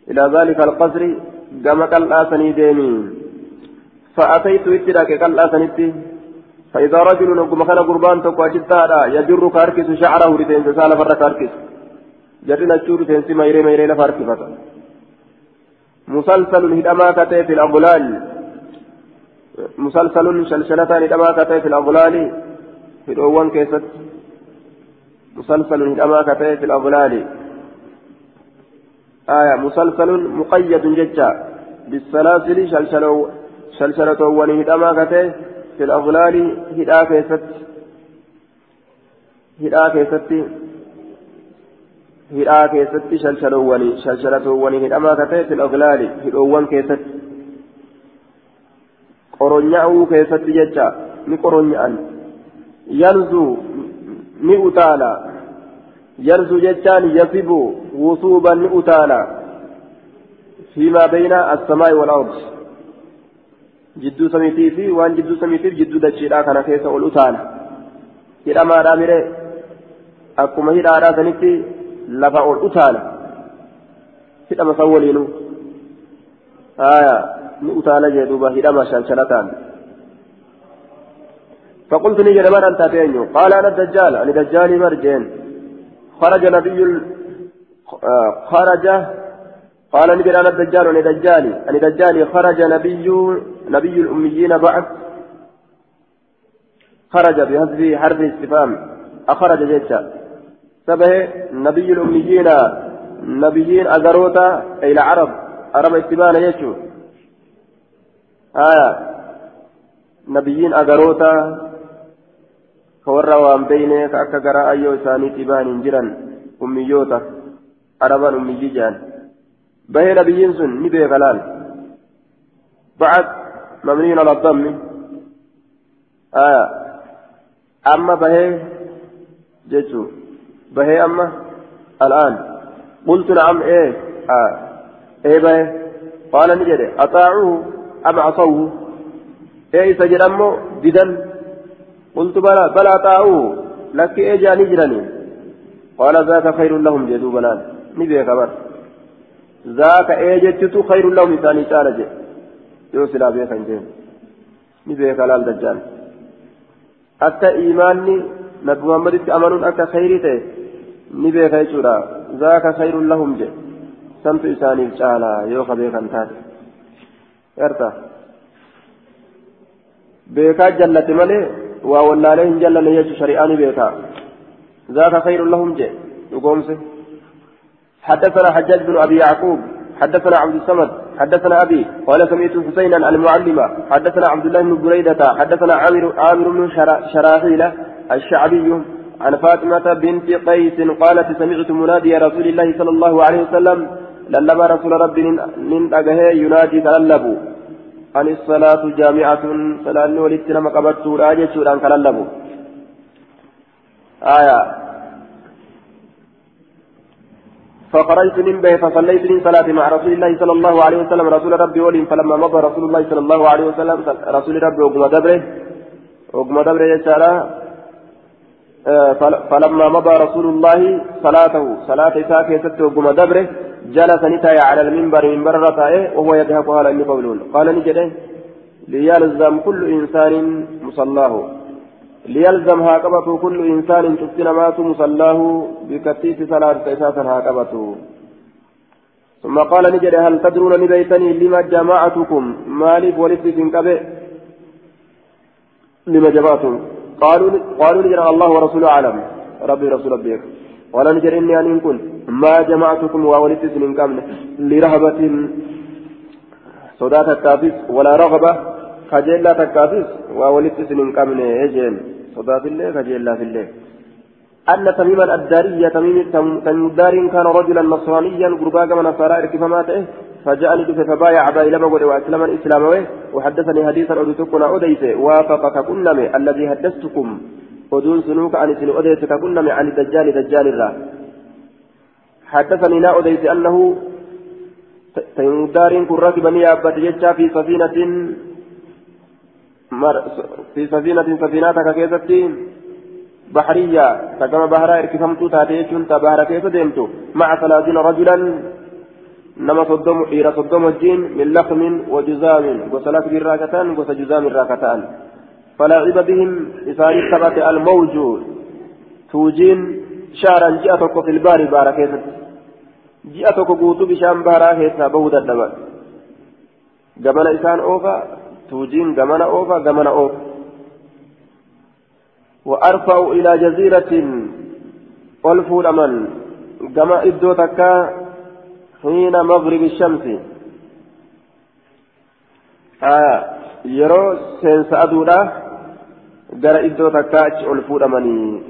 إلى ذلك القصر كما قال آثني ديمي فأتيت إتراك قال آثني فإذا رجل نقوم كان قربان تقوى جدا يجر كاركس شعره رتين سال فرة كاركس. جرنا تشور تنسي ميري ميري لفارك فتا مسلسل هدما كتي في الأغلال. مسلسل شلشلتان هدما كتي في الأغلال. في الأوان كيست. مسلسل هدما كتي في الأغلال. آية مسلسل مقيد ججا. بالسلاسل شلشلو شلشلة ونهدما كتي في الأغلال هدا كيست هدا كيست هدا كيست شلشلواني شلشلتواني هدا ما كتئ في الأغلال هدوان كيست قرنياء كيست ججا ni qoronya'an yalzu ni utaala yalzu jechaan yasibu wusuuban ni utaala fiimaa bayna assamaa'i wal ardi jidduu samiitii fi waan jidduu samiitiif jidduu dachiidhaa kana keessa ol utaala hidhamaadhaa mire akkuma hidhaadhaa sanitti lafa ol utaala hidhama san waliinu haya ni utaala jee duuba hidhama shalshalataan فقلت نجد من أنت تينيو قال أنا الدجال أنا دجالي مرجين خرج نبي ال... خرج قال نبي أنا الدجال أنا دجالي أنا دجالي خرج نبي نبي الأميين بعد خرج بهذه حرف استفهام أخرج جيتشا سبه نبي الأميين نبيين أجروتا إلى العرب عرب استبان يجو آية. نبيين أجروتا كورا وان بينه كأكا قراء أيو ثاني تبان جرا أميوتا عربا أمي جان به نبيين سن نبي غلال. بعد مبني على الضم. آية أما به جيتو. به أما الآن. قلت نعم إيه. آه. إيه به قال نجري. أطاعوه أم عصوه؟ إيه سجد أمه؟ بدل قلت بلى بلى أطاعوه. لك إيه جاني جراني قال ذاك خير لهم جدوا بلال نبي كبر ذاك إيه جتت خير لهم يوصل أبي خنجين نبي كلال دجال حتى إيماني نبي محمد أمنون أكا خيري تي نبي خيشورا ذاك خير لهم جي سمت إساني تعالى يوخ بيخن تاتي yarta beekaa jallate malee waa wallaalee hin jallanne jechu shari'aani beekaa. Zaaka khayrun lahum jee. Dhugoomse. حدثنا حجاج بن ابي يعقوب حدثنا عبد الصمد حدثنا أبي قال سمعت حسينا المعلمه حدثنا عبد الله بن بريدة. حدثنا عامر عامر بن شراحيل الشعبي عن فاطمة بنت قيس قالت سمعت منادي رسول الله صلى الله عليه وسلم. لما رسول ربي من أجهه ينادي تللبوا. عن الصلاة جامعة. صلاة ولدتنا مقبرت راجة شوران كللبوا آية فخرجت من به فصليت من صلاة مع رسول الله صلى الله عليه وسلم. رسول ربي ولي فلما مضى رسول الله صلى الله عليه وسلم رسول ربي وقم دبره وقم دبره يسارا آه، فلما مضى رسول الله صلاته صلاة إساء كيست وقم دبره جلس نتايا على المنبر منبر رتايه وهو يضحك قال إني قولون قال نجده ليلزم كل إنسان مصلاه. ليلزم هاقبته كل إنسان تفتن مصلاه بكتيس صلاة إساسا هاقبته ثم قال نجد هل تدرون نبيتني لما جماعتكم مالك ولدت كبه لما جمعتم قالوا قالوا الله ورسوله أعلم. ربي رسول ربك. قال نجد إني أن كنت. ما جمعتكم وولدت من قبل لرهبة صداة التافيس ولا رغبة خجل تكافيس قبل هجين صداة الله خجل في الله أن تميما الدارية تميم تمدار كان رجلا نصرانيا قربا كما نصارى إركفماته فجاءني دفع فبايع إلى مقول وأسلم الإسلام وحدثني حديثا أدتكنا أديت وافقك كنمي الذي حدثتكم ودون سنوك عن سنو أديت كنمي عن الدجال دجال الله حدثني لا أديت أنه تيمدار كن ركبني أبت جتشا في سفينة في سفينة سفينتك كيستي بحرية. تكما بحرا إركفمتو تاتيشون تبهر كيف ديمتو. مع ثلاثين رجلا. نما صدم إيرا صدم الجين من لخم وجزام. وسلاك بالراكتان وسجزام الراكتان فلعب بهم إساري ثبت الموج. توجين شهرا جاءتك في البار باركيست ji'a tokko guutuu bishaan baharaa keessaa bahuu dadhaban gamana tuujiin gamana oofa gamana oofa وأرفع إلى جزيرة ألفوا الأمن كما إدو تكا حين مغرب الشمس آه يرو سينس أدولا gara iddoo takkaa achi ol fuudhamanii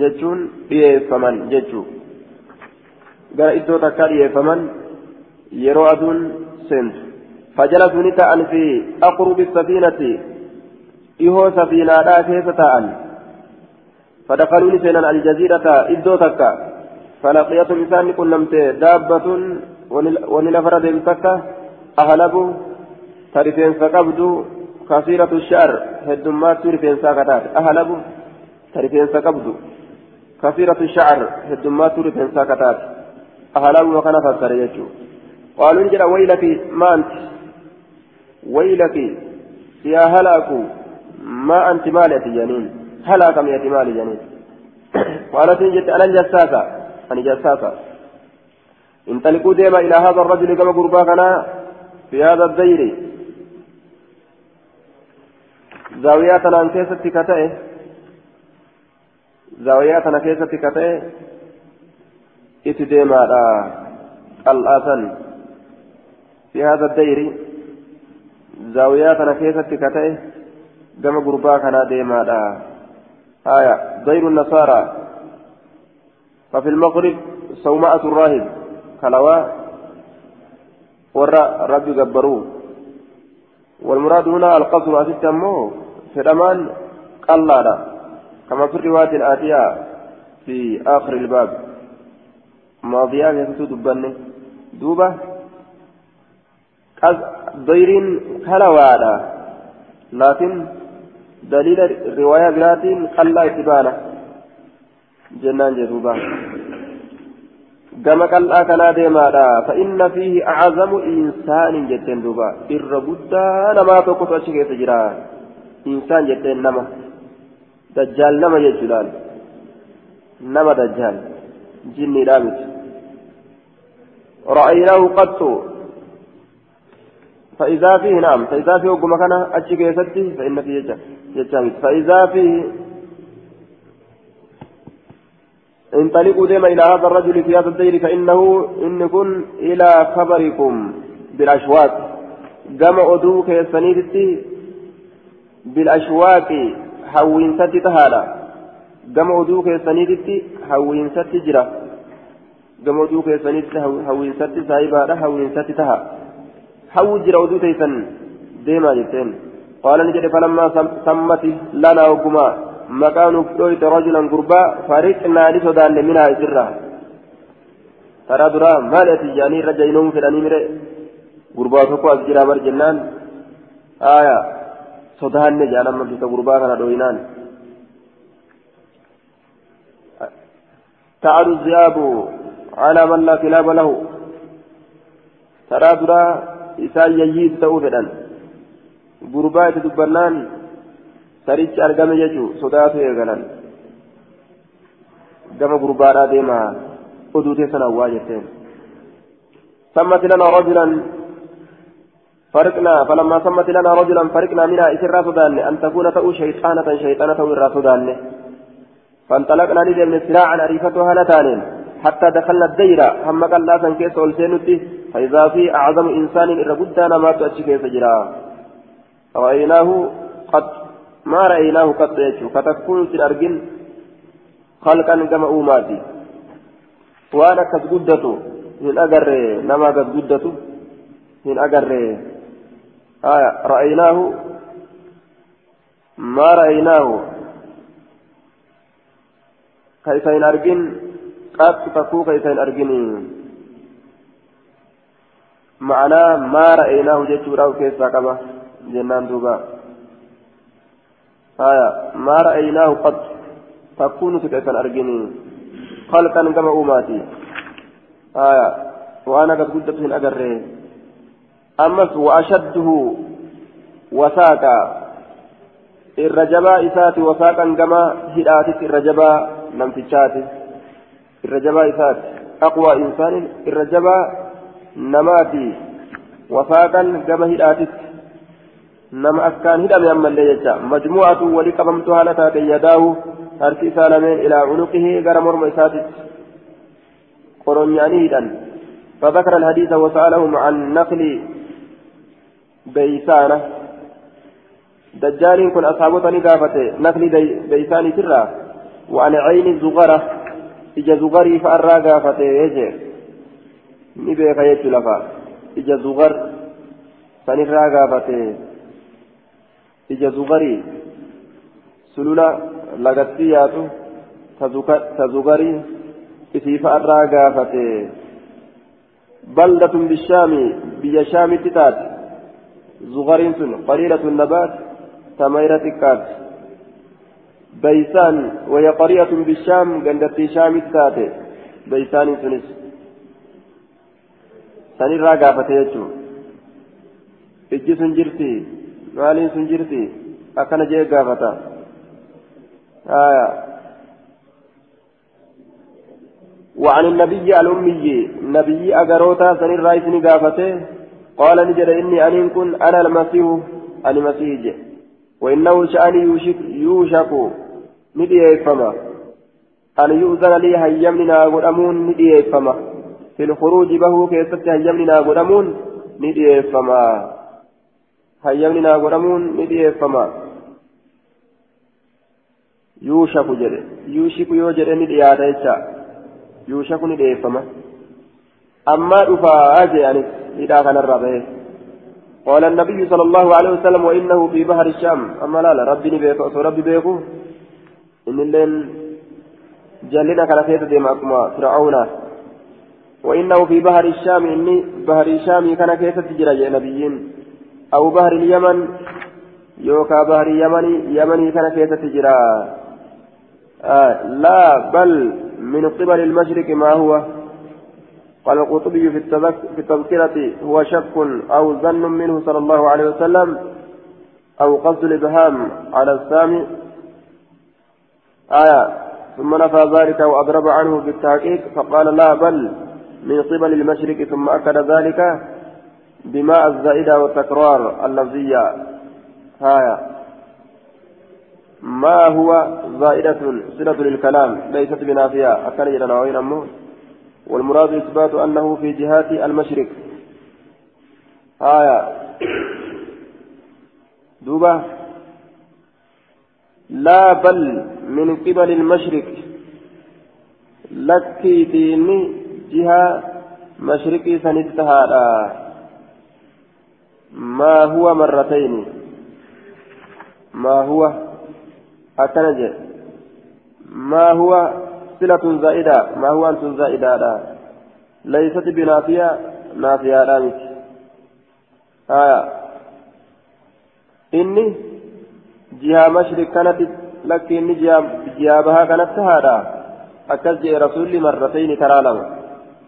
jechuun dhiyeeffaman jechuudha. gara iddoo takkaa dhiyeeffaman yeroo aduun seentu fajalasuu ni ta'an fi aqrubi safiinati dhihoo safiinaadhaa keessa ta'an فدخلوا لسينا الجزيرة إدو تكا. فلقيتهم إنسان كن نمت دابة ونلفر دمتكا أهلبوا. ترفين سقبدوا كثيرة الشعر. هدمات ترفين ساكتات أهلبوا. ترفين سقبدوا كثيرة الشعر. هدمات ترفين ساكتات أهلام وكان فسر يجو قالوا انجل ويلك ما أنت ويلك يا هلاك ما أنت مالة جنين؟ هلاك يا مال جنين. قالت انجل أنا جساسة أنا جساسة انطلقوا ديما إلى هذا الرجل كما قربا في هذا الدير. زاوياتنا أن كيست كتئه زاوياتنا كيست كتئه إتديما الآثن. في هذا الدير. زاوياتنا كيست كتئه كما قربا كان ديما آية. دير النصارى. ففي المغرب صومعة الراهب. كلوا ورى ربي جبروه والمراد هنا القصر أتتمه في الأمان قلالا كما في الرواية الآتية في آخر الباب. ماضية يفتو دبني. دوبة. ضير كلوالا لكن دليل الرواية براتين قلا اتبانا جنان qal'aa kanaa deemaadha fa'inna fiihi acazamu insaanin jetteen duuba irra guddaa namaa tokkotu achi keessa jira insaan jetteen nama dajjaal nama jechuudhaan nama dajjaal jinniidhaa miti ra'aynaahu qattu فإذا فيه نعم فإذا فيه وقم كان أتشي فإن فيه جتشا فإذا فيه انطلقوا ديما إلى هذا الرجل في هذا الدير فإنه إن كن إلى خبركم بالأشواق. قام أدوك يسنيدتي بالأشواق حوين ستي تهالا قام أدوك يسنيدتي حوين ستي جرا. قام أدوك يسنيدتي حوين ستي سايبا حوين ستي تها. حو جرا أدوك يسن ديما جتين. قال نجد فلما سمت لنا وكما مكان فلويت رجلا قربا فرقنا لسودان منها سرا ترى درا مال تجاني رجينهم في الأنيمر قربا فكو أسجرا مر جنان. آية. صدان نجانا من في قربا كان دوينان. تعد الذئاب على من لا كلاب له. ترى درا إسان يجيب تأوفدان قربا يتدبرنان sarichi argame jechuun sodaatu eegalan. Gama gurbaadhaa deemaa oduu teessan hawwaa jetteen. سمت لنا رجلا فرقنا فلما سمت لنا رجلا فرقنا منها إسر سودان أن تكون تأو شيطانة شيطانة سودان فانطلقنا ندم سراعا أريفتها لتانين حتى دخلنا الديرة هم قال لا تنكيس والسينتي فإذا في أعظم إنسان إرى قدانا ما تأتي سجرا رأيناه قد ما رأيناه قط يجو فتكون في الأرجل خلقا كما أوماتي. وأنا قد قدته من أجر نما قد قدته من أجر آية. رأيناه ما رأيناه. كيف أرجن قد تكون كيف أرجن معناه ما رأيناه جتوراه كيف كما جنان دوبا آية ما رأيناه قد تكون سكيسا أرجني خلقا كما أوماتي آية وأنا قد قدت من أجره أمس وأشده وساقا الرجباء إساتي وساقا كما هداتك الرجباء نمتشاتي الرجباء إساتي أقوى إنسان الرجباء نماتي وساقا كما هداتك nama akkaan hidhame ammallee jecha majmuucatu wali qabamtu haala taate yadaahu harki isaa lameen ilaa cunuqihi gara morma isaatitti qoronya'anii hidhan فذكر الحديث وسألهم عن نقل بيسانة دجال كن أصحابتني قافته نقل بيساني سرا وعن عين زغرة إجا زغري فأرى قافته يجي نبيك يجي لفا إجا زغر فنرى قافته ija zugarii sulula lagatti yaatu ta zugarii isiifa irraa gaafate baldatun bishaami biyya shaamitti taate zugariin sun qaliilatu nabaat tamayra xiqqaati بيسان وهي قرية بالشام قندت شام التاتي بيسان سنس سنرى قافة يجو إجي سنجرتي maaliin sun jirti? Akkana jee gaafata. وعن النبي الأمي نبي أجروتا سن الرئيس نقافته قال نجد إني أن كن أنا المسيح أنا مسيح وإنه شأني يوشك يوشك ندي فما أن يؤذن لي هيمننا قدامون ندي فما في الخروج به كيست هيمننا قدامون ندي فما هيمننا قدامون ندي فما يوشك جري. يوشك يوجد ندي هذا يوشك ندي فما أما دفاع يعني إذا كان الربيع قال النبي صلى الله عليه وسلم وإنه في بحر الشام. أما لا لا ربي بيكو ربي بيكو. إن اللين جلنا كان فيت ديماكما فرعون. وإنه في بحر الشام إني بحر الشام كان كيف تجرى نبيين؟ أو بحر اليمن يوكا بحر اليمن يمني كان كيف تجرى؟ آه لا بل من قبل المشرق ما هو؟ قال القرطبي في, في التذكرة هو شك أو ظن منه صلى الله عليه وسلم أو قصد الإبهام على السامع. آية ثم نفى ذلك وأضرب عنه بالتحقيق فقال لا بل من قبل المشرق ثم أكد ذلك بماء الزائدة والتكرار اللفظية. آية ما هو زائدة صلة للكلام؟ ليست بنافية. أكل إلى نوعين أمه والمراد إثبات أنه في جهات المشرق آية دوبة. لا بل من قبل المشرق لكي ديني جهة مشرقي سنتها ما هو مرتين؟ ما هو؟ أتنجي ما هو صلة زائدة؟ ما هو أنت زائدة؟ لا ليست بنافية. نافية لا مت آية. إني جهة مشرق كانت لك إني جهة, بها كانت هذا أكد رسول مرتين ترى له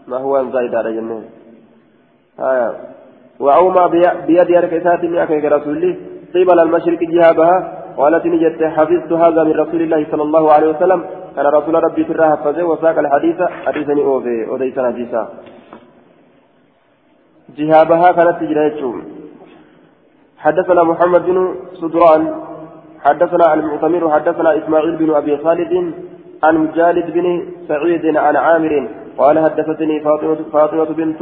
ما هو أن زائدة جنة. آية. وأوما بيد يركسات من أكيد رسولي قبل المشرق جهة بها قالت نجت حفظت هذا من رسول الله صلى الله عليه وسلم. كان رسول ربي في الراه حفظه وساق الحديث حديثني أوفي وديسنا حديثا جهابها كانت تجريتهم حدثنا محمد بن صدران حدثنا المعتمر حدثنا إسماعيل بن أبي خالد عن مجالد بن سعيد عن عامر قال حدثتني فاطمة, فاطمة بنت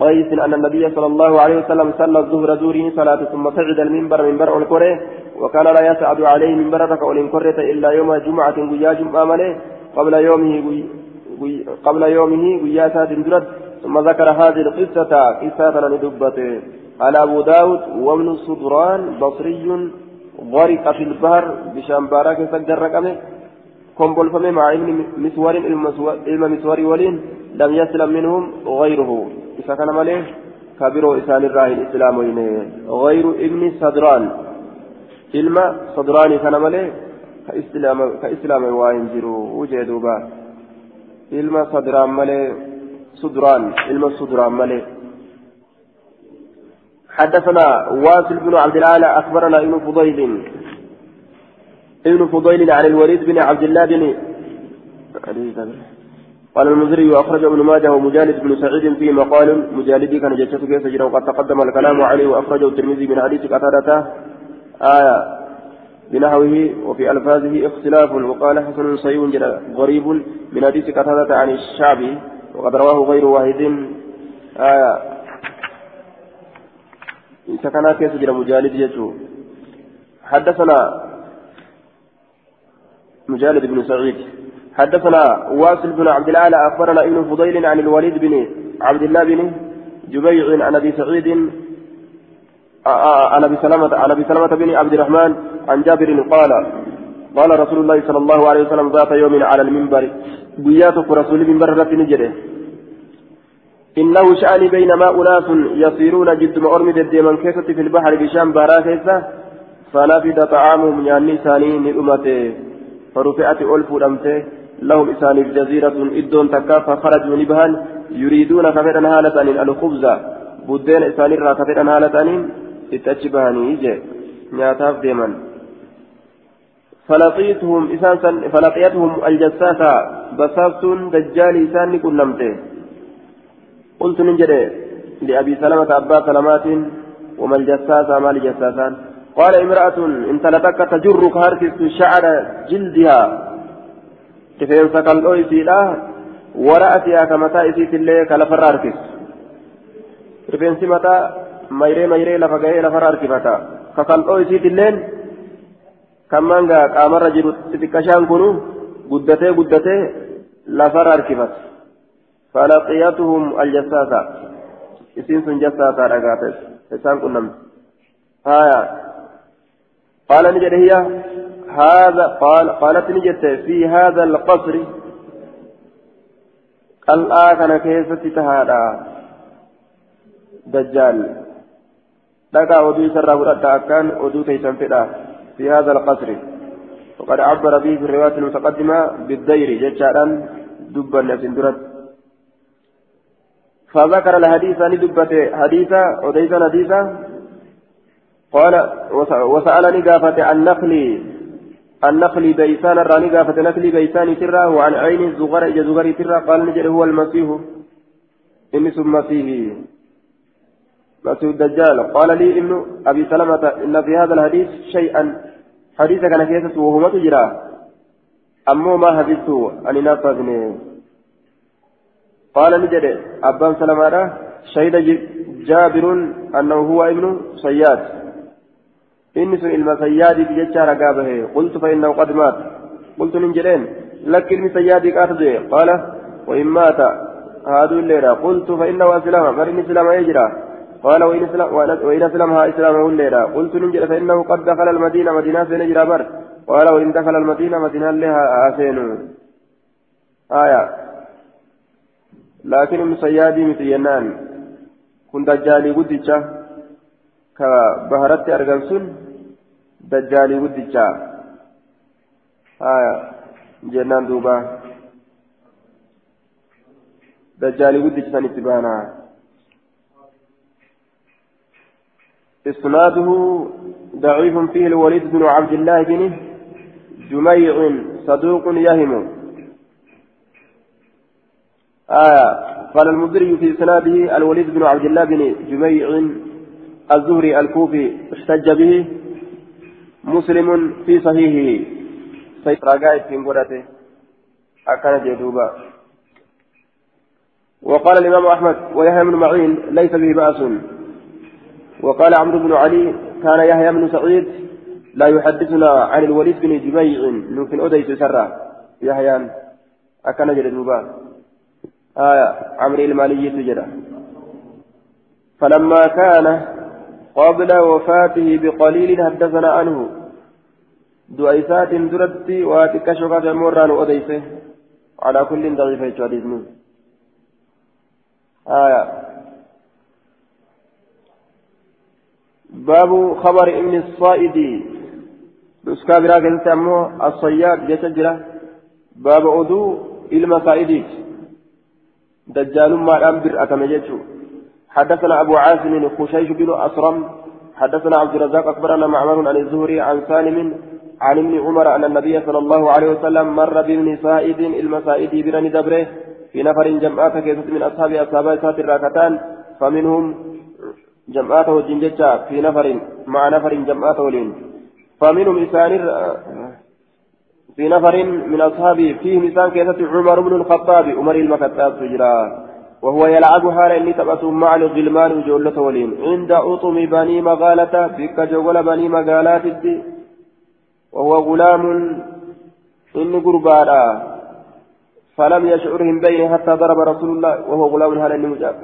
قيس أن النبي صلى الله عليه وسلم صلى الظهر زوره صلاة ثم صعد المنبر منبر الكره وكان لا يسعد عليه منبر ركع كرة إلا يوم جمعة قيا جمعة مليه قبل يومه قبل يومه قيا سات درد ثم ذكر هذه القصة قصة لدبته. على أبو داود وابن الصدران بصري غرق في البحر بشامبارك سجر رقمه. كمبل فمي مع علم مسوار علم مسوار ولين لم يسلم منهم غيره. إذا كان مليه كبير إسان الراهي الإسلام غير ابن صدران. علم صدران كان مليه كإسلام كإسلام وين جرو وجدوبا علم صدران مليه صدران. علم صدران مليه حدثنا واصل بن عبد الأعلى أخبرنا ابن فضيل ابن فضيل عن الوليد بن عبد الله بن قال المنذري وأخرج ابن ماجه ومجالد بن سعيد في مقال. مجالدي كان جسته كيف سجن وقد تقدم الكلام عليه وأخرجه الترمذي من حديث قتادة آية بنحوه وفي ألفاظه اختلاف. وقال حسن صحيح غريب من حديث قتادة عن الشعبي وقد رواه غير واحد. آية سكنا جرى مجالد يجو. حدثنا مجالد بن سعيد. حدثنا واصل بن عبد الأعلى أخبرنا ابن فضيل عن الوليد بن عبد الله بن جبيع عن أبي سعيد عن أبي سلمه عن أبي سلمه بن عبد الرحمن عن جابر قال قال رسول الله صلى الله عليه وسلم ذات يوم على المنبر بياتك رسول المنبر رتي نجده. إنه شأني بينما أناس يصيرون جد مؤرم ديما كيسة في البحر بشام بارا كيسة فنفد طعامهم يعني ثاني لأمته فرفعت ألف أمته لهم إسان جزيرة إدون تكا فخرجوا نبها يريدون كفرا هالة الخبز. بدين إسان الرا كفرا هالة اتجبهني إجي نياتاف ديما فلقيتهم إساسا فلقيتهم الجساسة. بساستون دجال إسان كنمته قلت ننجد لأبي سلمة أبا سلمات. وما الجساسة؟ ما الجساسان قال امرأة إن تلتك تجرك هركس شعر جلدها كفين سكال أويسي لا ورأتها كمتى إسيت اللي كالفر هركس كفين سمتا ميري ميري لفقه لفر هركفتا كسال أويسيت اللين kammaan gaa qaamarra jiru xixiqqashaan kunu guddatee guddatee lafarra harkifate falaqiyatuhum aljassaasa isiin sun jassaasaa dhagaate isaan qunnamte ni jedhe hiya هذا قال قالت نجت في هذا القصر. قال آكن كيف تتهادى؟ دجال. لقى ودو سرى ورد أكان ودو تيسن في هذا القصر. وقد عبر به في الرواية المتقدمة بالدير جتشارا دبا نسندرت فذكر الحديث ندبت حديثا وديسا حديثا. قال وسألني قافة عن نقلي النقل بيسان الراني قافة نقلي بيسان ترى وعن عين الزغر إجا زغر ترى قال نجري هو المسيح. إني ثم مسيحي. مسيح الدجال. قال لي ابن أبي سلمة إن في هذا الحديث شيئا. حديث كان كيسة وهو تجرى. أمو ما حدثت أن نفذني قال نجد أبان سلمة شهد جابر أنه هو ابن صياد إني سن إلما صياد بججار قابه قلت فإنه قد مات قلت من جرين لك صياد قاتل قال وإن مات هذا الليلة قلت فإنه أسلم فرني سلام يجرى قال وإن أسلم وإن أسلمها إسلامه الليلة قلت ننجل فإنه قد دخل المدينة مدينة سنجر بر قال وإن دخل المدينة مدينة لها آسين آية لكن المسيادي مثينان كن دجالي قدتشا كبهرت أرغنسون دجالي قدتشا آية جنان دوبا دجالي قدتشا نتبانا إسناده ضعيف فيه الوليد بن عبد الله بن جميع صدوق يهم آية قال المدري في إسناده الوليد بن عبد الله بن جميع الزهري الكوفي احتج به مسلم في صحيحه. في مقرته أكان جدوبا. وقال الإمام أحمد ويحيى بن معين ليس به بأس. وقال عمرو بن علي كان يحيى بن سعيد لا يحدثنا عن الوليد بن جبيع لكن أديت سرا. يحيى أكن جلدوبا آية عمرو المالي تجرى فلما كان قبل وفاته بقليل حدثنا عنه. دعيسات درت واتكشفت مران أديسه. على كل ضعيف حديث آية. باب خبر ابن الصائد. نسكا برا كنت أمو الصياد جتجرة. باب أدو المصائد دجال ما أنبر أكمجتشو حدثنا أبو عاصم خشيش بن أسرم حدثنا عبد الرزاق أخبرنا معمر عن الزهري عن سالم عن ابن عمر أن النبي صلى الله عليه وسلم مر بابن سائد المسائد برني دبره في نفر جمعات كيست من أصحاب أصحاب الراكتان فمنهم جمعات وجين جتا في نفر مع نفر جمعات ولين فمنهم إسان في نفر من أصحابه فيه إنسان كيسة عمر بن الخطاب عمر المكتاب سجرا. وهو يلعب حال إني تبأس مع الغلمان وجولة ولين. عند أطم بني مغالة بك جول بني مغالات وهو غلام إني قربانا. فلم يشعرهم بينه حتى ضرب رسول الله. وهو غلام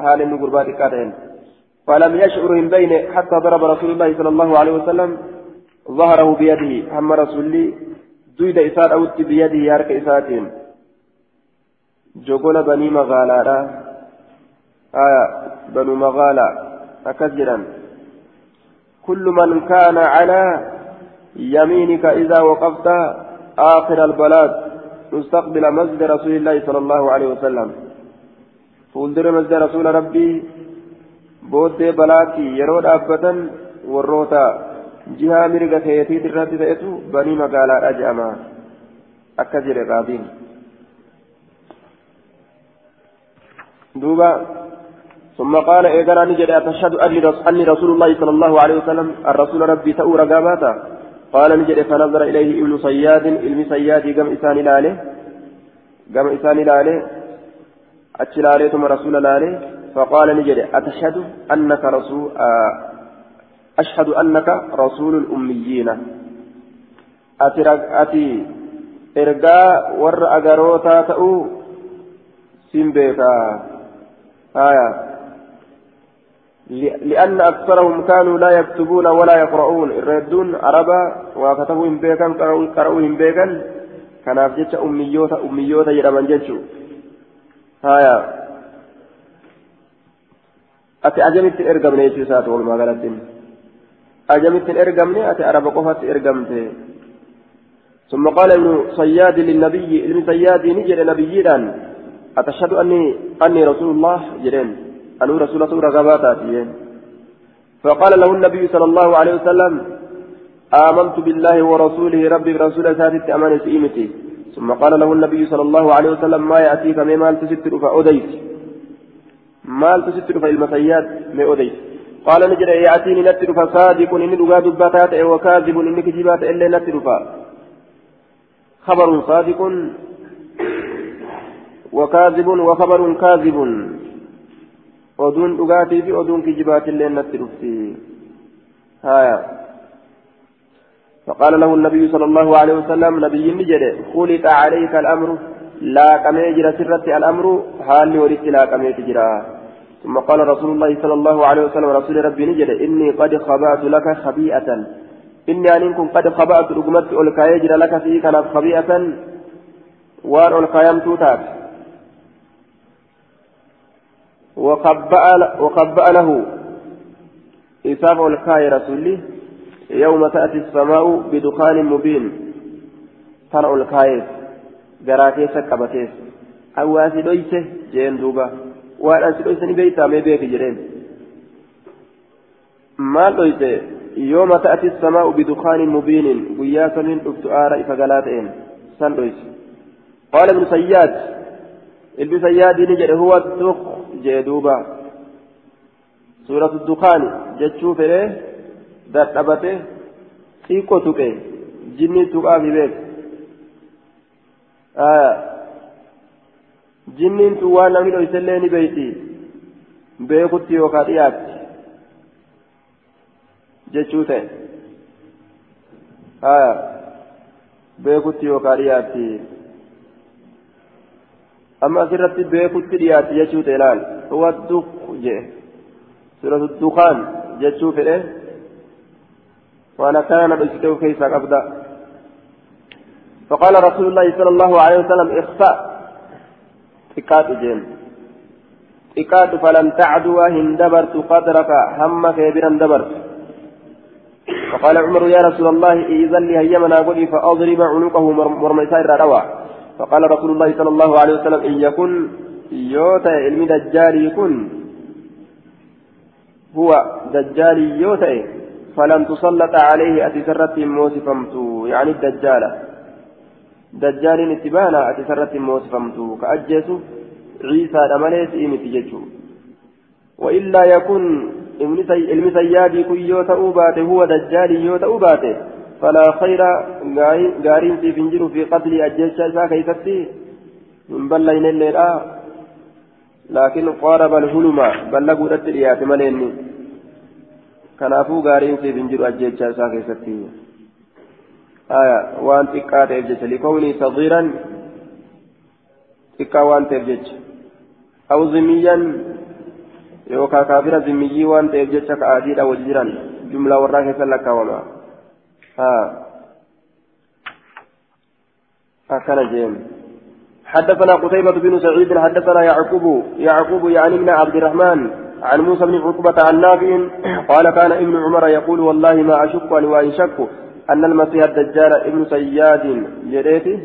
حال إني قرباتي كاتين. فلم يشعر بين حتى ضرب رسول الله صلى الله عليه وسلم. ظهره بيده. هم رسولي دويد إسار أوت بيده يارك إساتين جوغولا بني مغالا آية بنو مغالا أكجرا كل من كان على يمينك إذا وقفت آخر البلاد مستقبل مسجد رسول الله صلى الله عليه وسلم فولدر مسجد رسول ربي balaatti yeroo dhaabbatan warroota jihaa mirga keetii irratti ta'etu banii magaalaadha je'ama akka jedhe qaadiin duuba ثم قال إيقنا نجد أتشهد أني رسول الله صلى الله عليه وسلم الرسول ربي تأور قاباتا قال نجد فنظر إليه ابن صياد علم صياد قم إسان لاله قم إسان لاله أتشل عليه ثم رسول لاله فقال نجد أتشهد أنك رسول آه أشهد أنك رسول الأميين. أتي أتي إرقاء ور أقروتا تأو سيمبيكا آية. لأن أكثرهم كانوا لا يكتبون ولا يقرؤون. الردون عربا وكتبوا بيكا قرأوا بيكا كان أفجتش أميوتا أميوتا يرمان جتشو. آية أتي أجمت إرقا من يجوسات والمغالطين أجمت إرقمني أتي عرب قفت إرقمته ثم قال ابن صياد للنبي ابن صياد نجد نبيا أتشهد أني أني رسول الله جرين أنو رسول الله رغباتاتي فقال له النبي صلى الله عليه وسلم آمنت بالله ورسوله ربي برسول ساتت أمان سئمتي ثم قال له النبي صلى الله عليه وسلم ما يأتيك مما تستر فأوديت. ما تستر فالمسيات ما أوديت قال نجد يأتيني نتر فصادق إني لغا دباتات وكاذب إني كجبات إلا نتر خبر صادق وكاذب وخبر كاذب. ودون دغاتي في ودون كجبات إلا نتر هايا فقال له النبي صلى الله عليه وسلم نبي نجد خلط عليك الأمر لا كميجر سرت الأمر حال ورث لا كميجر ثم قال رسول الله صلى الله عليه وسلم رسول ربي نجد إني قد خبأت لك خبيئة إني أن كن قد خبأت رقمت ألكايجر لك في كانت خبيئة وان ألكايم توتات وخبأ له إساف ألكاي رسولي يوم تأتي السماء بدخان مبين ترى ألكاي جراتيس كبتيس أواسي دويسه جين دوبا waan an si dhoysanii beeytaa mee beeki jedheen maal dhoyse yooma ta'ati samaa'u bidukaanin mubiinin guyyaa samiin dhuftu aara ifa galaa ta'een san dhoyse qaala ibnu sayyaad ilmi sayyaadiini jedhe huwa duq jee duuba suuratu dukaani jechuu fedhee dadhabate xiqqoo tuqe jinni tuqaafi beek jinniin tun waan namni dhoysellee ni beeyti beekutti yookaan dhiyaatti jechuu ta'e haya beekutti yookaan dhiyaatti amma asirratti beekutti dhiyaatti jechuu ta'e laal wadduq jee suratu dukaan jechuu fedhe waan akkana dhoysite of keessaa qabda فقال رسول الله صلى الله عليه وسلم jeen xiqqaadhu falan tacduwa hin dabartu qadraka hamma kee biran dabartu فقال عمر يا رسول الله إذن لي هيمنا قولي فأضرب عنقه مرميسا الروى فقال رسول الله صلى الله عليه وسلم إن يكن يوتا علم دجال يكن. هو دجال يوتا فلن تسلط عليه أتسرت موسفمت يعني الدجالة دجال اتبانا أتسرت موسفمت كأجيس عيسى أمليس إيمت ججو وإلا يكن ilmi sayyaadii kun yoo ta'uu baate huwa dajjaalii yoo baate falaa khayra gaariin siif hin jiru fi qatlii ajjecha isaa keeysatti hin ballaynelleedha laakin qaaraba alhuluma ballaguudhatti dhiyaate maleenni kanaafuu gaariin siif hin jiru ajjecha isaa keessatti آية وان تقات إبجت لكوني صغيرا تقا وان تبجت أو ذميا يوكا كافر ذمي وان تبجت كآديد أو جملة وراك سلك وما هكذا جيم. حدثنا قتيبة بن سعيد حدثنا يعقوب يعقوب يعني ابن عبد الرحمن عن موسى بن عقبة عن نافع قال كان ابن عمر يقول والله ما أشك وإن شك أن المسيح الدجال ابن سياد جريتي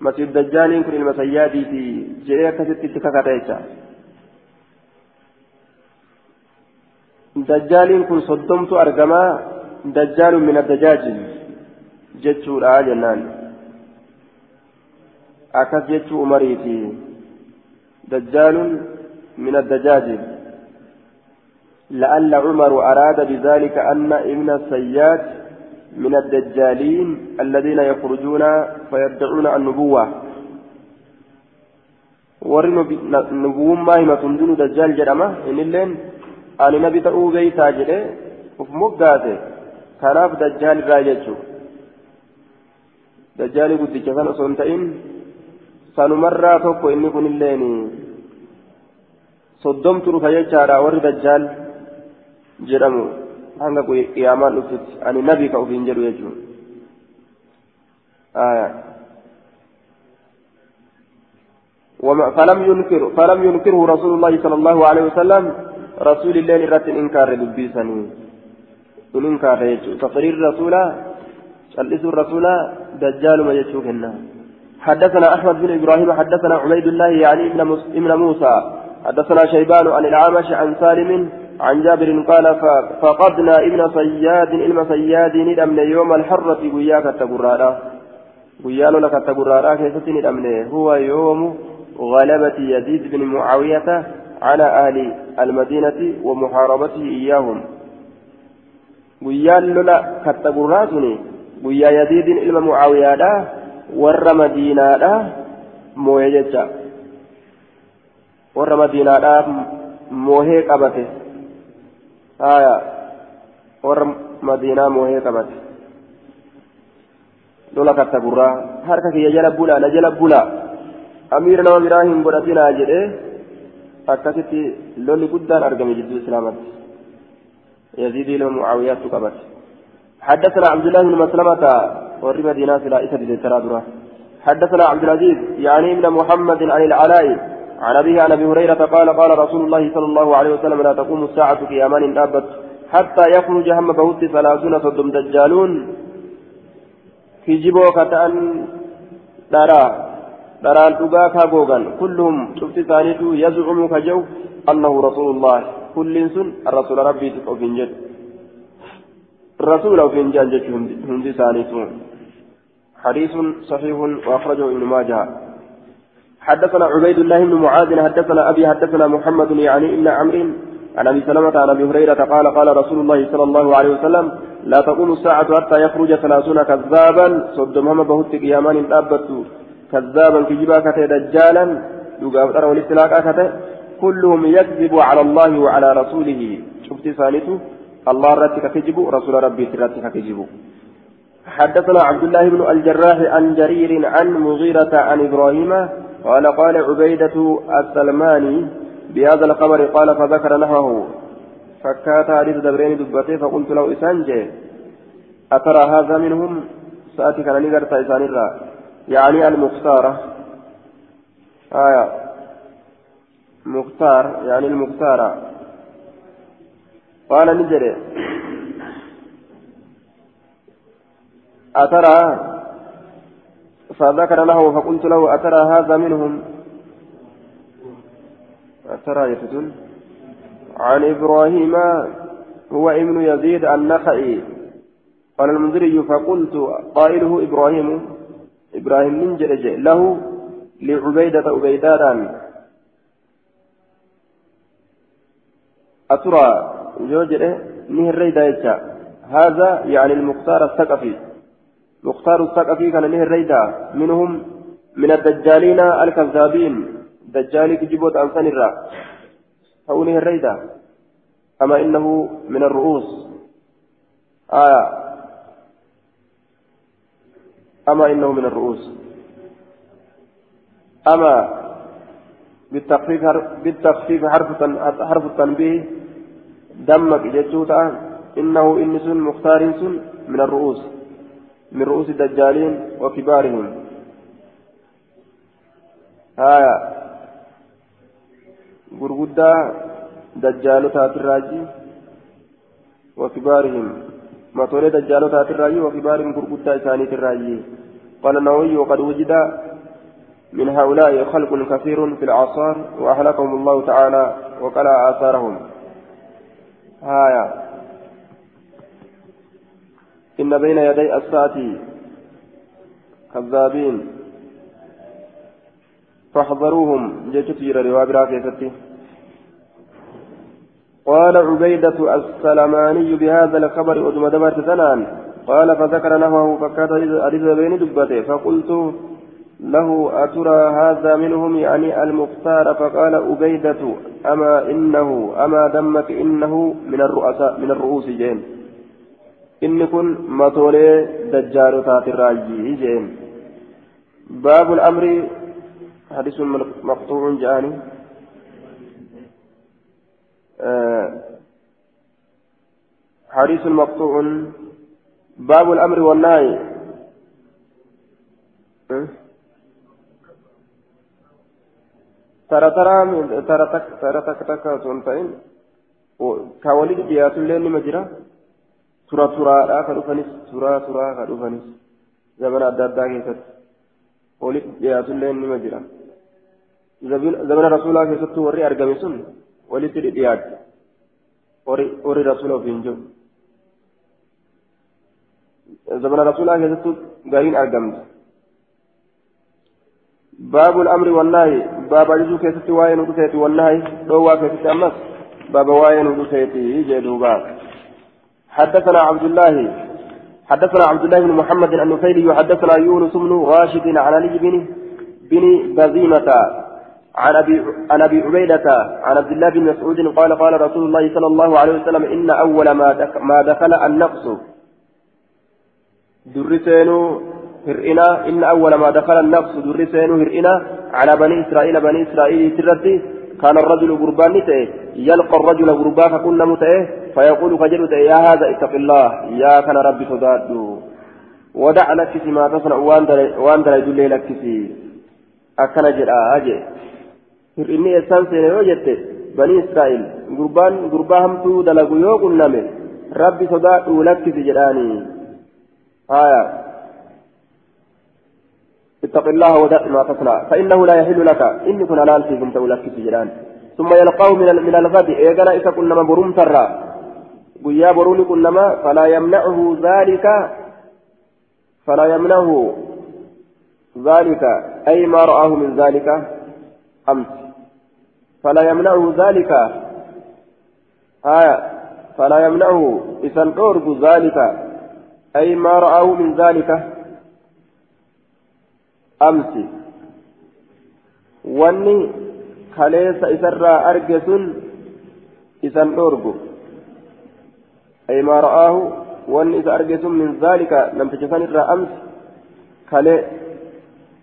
مسيح الدجال كن المسيادي في كست تكاكاتيشا دجال كن صدمت أرجما دجال من الدجاجل جتشو لا جنان. أكس جتشو أمريتي. دجال من الدجاجل لعل عمر أراد بذلك أن ابن السياد من الدجالين الذين يخرجون فيدعون النبوة. warri nubuwummaa himatun dunu dajjaal jedhama innilleen ani nabi ta'uu beeytaa jedhe uf moggaate kanaaf dajjaal irraa jechuu dajjaali guddicha san osoo hin ta'in sanumarraa tokko inni kunilleen soddomtu dhufa jechaadha warri dajjaal jedhamu hanga qiyaamaan dhuftutti ani nabi ka ufiin jedhu jechuun فلم ينكر فلم ينكره رسول الله صلى الله عليه وسلم رسول الله رت إنكار دبيسني إنكار تقرير الرسول جلس الرسول دجال ما يشوفنا حدثنا أحمد بن إبراهيم حدثنا عبيد الله يعني ابن موسى. حدثنا شيبان عن العامش عن سالم عن جابر قال فقدنا ابن صياد علم صياد ندمن يوم الحرة وياك التقرارة. ويالو لك التقرارة كيف ندمن هو يوم غلبة يزيد بن معاوية على أهل المدينة ومحاربته إياهم. Guyyaa lola kattaburraa suni guyyaa yaziidin ilma mucaawiyaadha warra madiinaadha moo'ee jecha warra madiinaadha moohee qabate haya warra madiinaa moohee qabate lola kattaburraa harka kiyya jala bulaa na jala bulaa amiira nama biraa hin godhatinaa jedhee akkasitti lolli guddaan argame jidduu islaamatti يزيد إلى معاوية قبت حدثنا عبد الله بن مسلمة ورب مدينة لا إسد حدثنا عبد العزيز يعني ابن محمد عن العلاء عن أبيه عن أبي هريرة قال قال رسول الله صلى الله عليه وسلم لا تقوم الساعة في أمان أبت حتى يخرج هم بوت ثلاثون صدم دجالون في جبوك أن ترى dharaan dhugaa kaa googan kulluhum cufti isaaniitu yazcumu ka jehu annahu kulliin sun rasuula rabbiitif ofiin jedhu. Rasuula ofiin jedhan jechuu hundi isaaniitu حديث صحيح وأخرجه ابن ماجه حدثنا عبيد الله بن معاذ حدثنا أبي حدثنا محمد يعني ابن عمرو عن أبي سلمة عن أبي هريرة قال قال رسول الله صلى الله عليه وسلم لا تقوم الساعة حتى يخرج ثلاثون كذابا صدمهم بهت قيامان أبت كذابا كجبا كتي دجالا يقام ترى والاستلاقا كتي كلهم يكذب على الله وعلى رسوله. شفت ثالث الله رتك كجب رسول ربي رتك كجب حدثنا عبد الله بن الجراح عن جرير عن مغيرة عن إبراهيم قال قال عبيدة السلماني بهذا الخبر قال فذكر نحوه. فكات حديث دبرين دبته فقلت له إسانجي أترى هذا منهم؟ سأتك أنا نقرت إسان الرّ يعني المختارة آية. مختار يعني المختارة قال نجري. أترى؟ فذكر له فقلت له أترى هذا منهم؟ أترى يفتن عن إبراهيم هو ابن يزيد النخعي. قال المنذري فقلت قائله إبراهيم. إبراهيم من له لعبيدة عبيدان أترى جوجر نهر ريدا هذا يعني المختار الثقفي. مختار الثقفي كان نهر ريدا. منهم من الدجالين الكذابين. دجال كجبوت أنسان الرا. أو نهر ريدا. أما إنه من الرؤوس. آية أما إنه من الرؤوس. أما بالتخفيف بالتخفيف حرف حرف التنبيه دمك جتوتا إنه إن سن مختار من الرؤوس. من رؤوس الدجالين وكبارهم. آية. غرغدا دجالوتا الراجي وكبارهم. ما تولد دجالوتا الراجي وكبارهم غرغدا إساني الراجي. قال النووي وقد وجد من هؤلاء خلق كثير في الأعصار وأهلكهم الله تعالى وقلع آثارهم. هايا إن بين يدي الساعة كذابين. فاحذروهم. جيشت جرى رواب راكيستي قال عبيدة السلماني بهذا الخبر أدم دبرت قال فذكر نحوه فكاد أريد بين دبته. فقلت له أترى هذا منهم يعني المختار فقال أبيدة أما إنه أما دمك إنه من الرؤساء من الرؤوس جين. إن كن مطولي دجار تات الراجي جين. باب الأمر حديث مقطوع جاني. حديث مقطوع. باب الأمر والنهي. أه؟ ترى ترى ترى تك ترى تك تك سنتين كوالد جيات الليل مجرى ترى ترى لا كدوفنس ترى ترى كدوفنس زمن أدى كيست ولد جيات الليل مجرى زمن رسول الله كيست وري أرقم سن ولد رياض وري وري رسول الله فينجو زمن رسول الله كيست غارين باب الأمر والنهي. باب أجزو كيستي واين ودسيتي والنهي. دوا كيستي أمس باب واين ودسيتي جدوبا حدثنا عبد الله حدثنا عبد الله بن محمد عن نفيل حدثنا يونس بن راشد عن علي بن بن بزيمة عن ابي عن أبي عبيدة عن عبد الله بن مسعود قال قال رسول الله صلى الله عليه وسلم إن أول ما ما دخل النقص. درسينو هرئنا إن أول ما دخل النقص درسين هرئنا على بني إسرائيل بني إسرائيل ترتي كان الرجل قربان نتئه يلقى الرجل قربان فكنا متئه فيقول فجل يا هذا اتق الله يا كان ربي صداد. ودع لك ما تصنع وان در يدل لك أكن جرا أجي. هرئني إسان سيني وجدت بني إسرائيل قربان قربان همتو دلقوا يوقن نمي ربي صداد لك جراني آية. اتق الله ودع ما تصنع. فإنه لا يحل لك. إني كن حلال فيكم تولك في جيران. ثم يلقاه من من الغد. إيقنا إذا كنا برم ترى. قيا بروني كنما فلا يمنعه ذلك. فلا يمنعه ذلك. أي ما رآه من ذلك. أمس. فلا يمنعه ذلك. آية. فلا يمنعه. إذا ذلك. أي ما رآه من ذلك. Amsi wanni kaleessa isarraa arge sun isan dhorgu ay maa ra'aahu wanni isa arge sun min zaalika namticha san irraa amsi kalee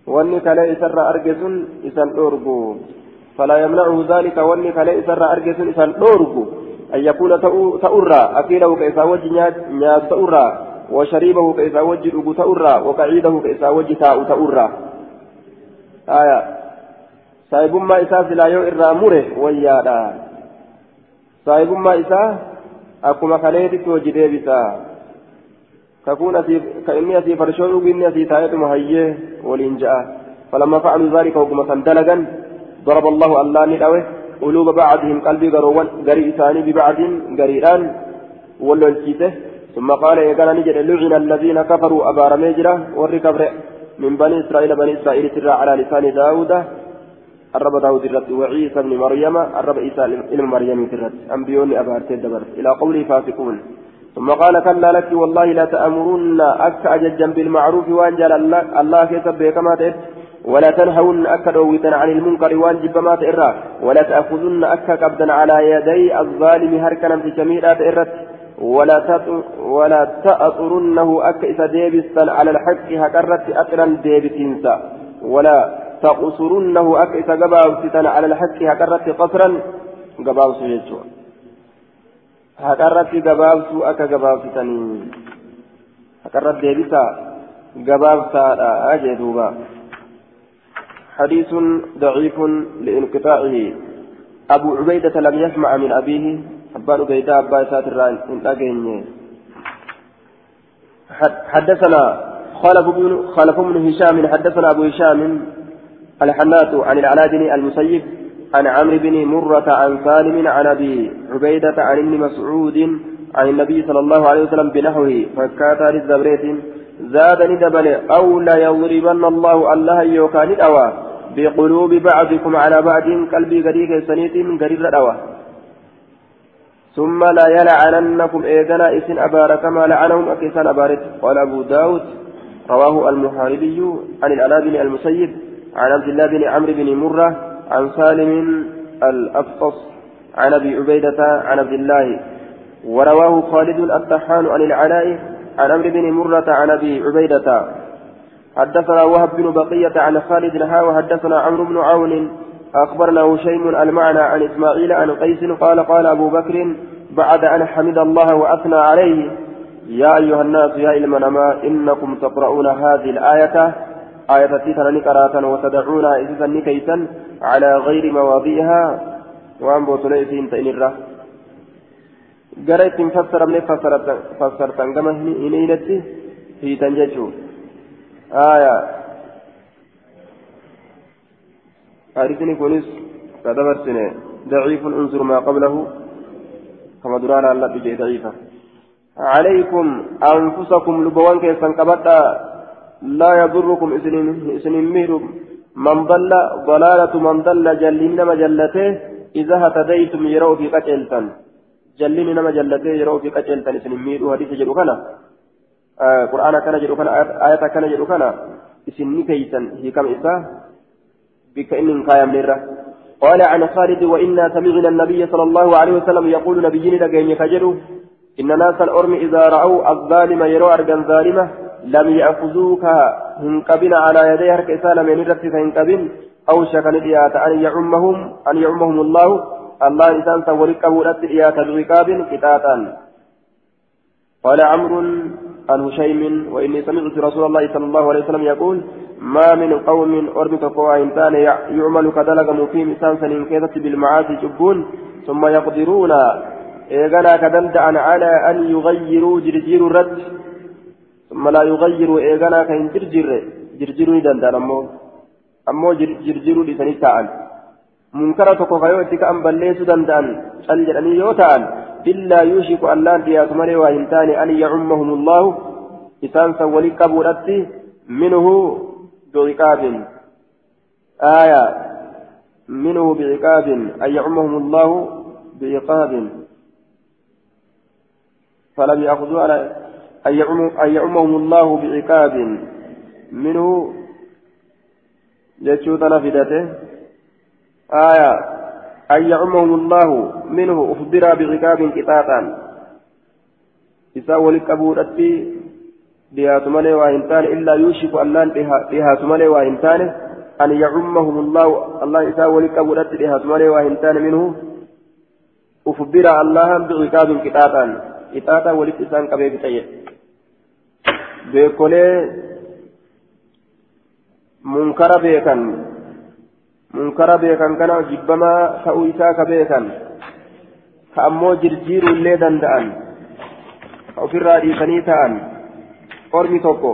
wanni kalee isarraa arge sun isan dhorgu فلا يمنعه ذلك واني كلا إسر أرجس إسان أورغو أن يكون تأرى أكيله كإسا وجه نياس تأرى وشريبه كإسا وجه تأرى وقعيده كإسا وجه تاء تأرى آية silaa yoo irraa mure wayyaadha saahibummaa isaa akkuma kaleetitti hojii deebisa kakuun asiif ka inni asii farshoo dhugu inni asii taa'eetuma hayyee waliin ja'a فلما فعلوا ذلك وكما سندلقا ضرب الله الله ندعوه قلوب بعضهم قلبي قروان قري إساني ببعض قريران ولو الكيته ثم قال إيقانا نجد لعن الذين كفروا أبار ميجرة والركب من بني إسرائيل بني إسرائيل ترى على لسان داود الرب داود الرد وعيسى بن مريم الرب عيسى بن مريم الرد أنبيون أبارت الدبر إلى قوله فاسقون. ثم قال كلا لك والله لا تأمرن أك أججا بالمعروف وأنجل الله, الله كسب كما تئت ولا تنهون أك دويتا عن المنكر وانجب ما تئرى ولا تأخذن أك قبدا على يدي الظالم هركنا في جميلات إرت. ولا تأطرنه أك إذا ديبسا على الحق هكرت أطرا ديبسينسا ولا تقصرنه أك إذا قباوستا على الحق هكرت قصرا قباوس يجوا. هكرت قباوس أك قباوستني هكرت ديبسا قباوسا أجدوبا. حديث ضعيف لانقطاعه. أبو عبيدة لم يسمع من أبيه أبان أبيدا أبا ساتر إن حدثنا خلف بن خلف بن هشام حدثنا أبو هشام الحنات عن العلاء بن المسيب عن عمرو بن مرة عن سالم عن أبي عبيدة عن ابن مسعود عن النبي صلى الله عليه وسلم بنحوه فكاتا للزبريت زادني دبل أو لا يضربن الله الله يوكان الأوى بقلوب بعضكم على بعض قلبي غريق سنيت من غريب الأوى ثم لا يلعننكم إيدنا إسن أبار كما لعنهم أكيسان أبارت قال أبو داود رواه المحاربي عن الألاء بن المسيب عن عبد الله بن عمرو بن مرة عن سالم الأفطس عن أبي عبيدة عن عبد الله. ورواه خالد الطحان عن العلاء عن عمرو بن مرة عن أبي عبيدة. حدثنا وهب بن بقية عن خالد ها وحدثنا عمرو بن عون أخبرنا هشيم المعنى عن إسماعيل عن قيس قال قال أبو بكر بعد أن حمد الله وأثنى عليه يا أيها الناس يا إلمنما إنكم تقرؤون هذه الآية آية تيتنا نكراتا وتدعونها إذا نكيتا على غير مواضيعها وأن بوتليسين تئن gara ittiin fassaramne fassartan gama hin hiinetti hiitan jechuun aayaa حديثني كونس كدبرتني ضعيف انظر ما قبله. كما درانا الله بجي ضعيفة. عليكم أنفسكم لبوان كيسان كبتا لا يضركم إسن مير. من ضل ضلالة من ضل جلين مجلته إذا هتديتم يروا في قتلتن. جلين جلته يروا في قتلتن إسن مير. حديث كان. آه قرآن كان جدو كان. آية كان جدو كان. إسن كيسان هي كم إساه بك إن قايم لره قال عن خالد وإنا سمعنا النبي صلى الله عليه وسلم يقول نبينا لقين يكجروا إن ناس الأرم إذا رأوا الظالم يروا أرجا ظالمة لم يأخذوك هنكبن على يدي هرك إسالة من رفت فهنكبن أو شكن إيات أن يعمهم أن يعمهم الله الله إنسان سولك أبورت إيات الركاب كتاتا قال عمرو عن هشيم وإني سمعت رسول الله صلى الله عليه وسلم يقول ما من قوم أرمي تقوى إنسان يعمل كدلق مقيم إنسان سنين كيدت بالمعاصي جبون ثم يقدرون. إيغانا كدلدعا على أن يغيروا جرجير الرد ثم لا يغيروا إيغانا كين جرجر جرجروا دندان أمو أمو جرجروا لسنين تعال منكرة تقوى يوتك أن بليسوا دندان شل يوتان إلا يوشك أن لا دياتمري وإنتان أن يعمهم الله. إسان سولي كبورتي. منه بعقاب آية منه بعقاب أن يعمهم الله بعقاب فلم يأخذوا على أن يعمهم الله بعقاب منه جتشوت نفدته آية أن يعمهم الله منه أخبر بعقاب قطاطا إساء ولكبورتي waa hin taane an yacummahum allahu allah isaa wali qabuudhatti dhihaatu malee waa hin taane minhu ufbira allahan biciqaabin qixaaxaan qixaaxaa walitti isaan qabee bixaye beekolee munkara beekan munkara beekan kana jibbamaa ta'uu isaa ka beekan ka ammoo jirjiiruu illee danda'an ka ofirraa dhiisanii ta'an ormi tokko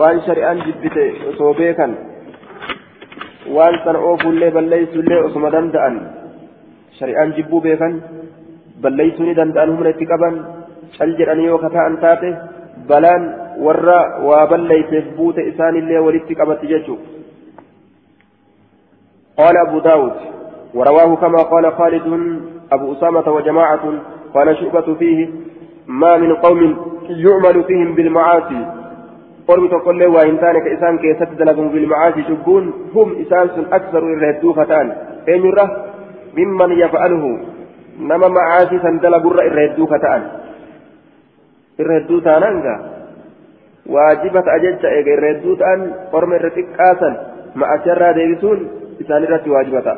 waan shari'aan jibbite osoo beekan waan sana oofullee balleessullee osuma danda'an shari'aan jibbuu beekan balleessuu ni danda'an humna itti qaban cal jedhanii yoo kata'an taate balaan warra waa balleesseef buute isaanillee walitti qabatti jechuudha. قال أبو داود ورواه كما قال خالد أبو أسامة وجماعة قال شعبة فيه ما من قوم يعمل فيهم بالمعاصي. قرب تقول له وإن كان كإسان كيست دلقهم بالمعاصي شبون هم إسان أكثر الردو فتان أين يره ممن يفعله. نما معاصي سندلق الردو فتان الردو تانانغا واجبة أجج إيجا الردو تان قرم الرتق آسا مع أشرى ديبسون إسان الرتي واجبة.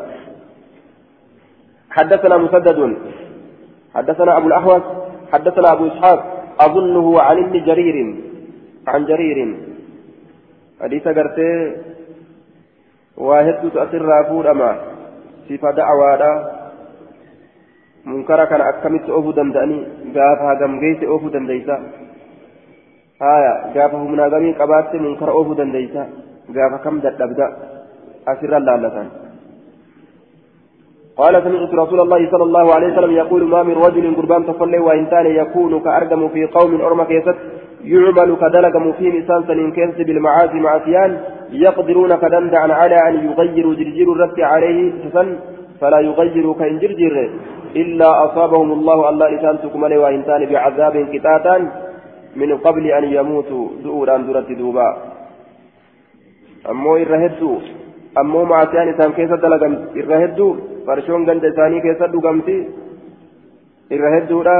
حدثنا مسدد. حدثنا أبو الأحوص. حدثنا أبو إسحاق أظنه عن ابن جرير عن جرير. حديث قرتي واحد تأثر رافور أما صفة دعوة منكر كان أكملت أوفو دنداني قافها قم جيت أوفو دنديسا هايا قافه من أغني قبات منكر أوفو دنديسا قافها كم دبدا أسر اللالتان قال سمعت رسول الله صلى الله عليه وسلم يقول ما من رجل قربان تصلي وإنسان يكون كأرقم في قوم أرمى كيست يعمل كدلقم في نسان سنين كيست بالمعاصي يقدرون كدندعا على أن يغيروا جرجير الرد عليه سسن فلا يغيروا كإن جرجير إلا أصابهم الله الله إسان تكمل وإنسان بعذاب كتاتا من قبل أن يموتوا دؤورا درت دوبا. أمو إرهدوا أمو معصيان إسان كيست دلقم إرهدوا farshoon ganda isaanii keessa dhugamti irra hedduudha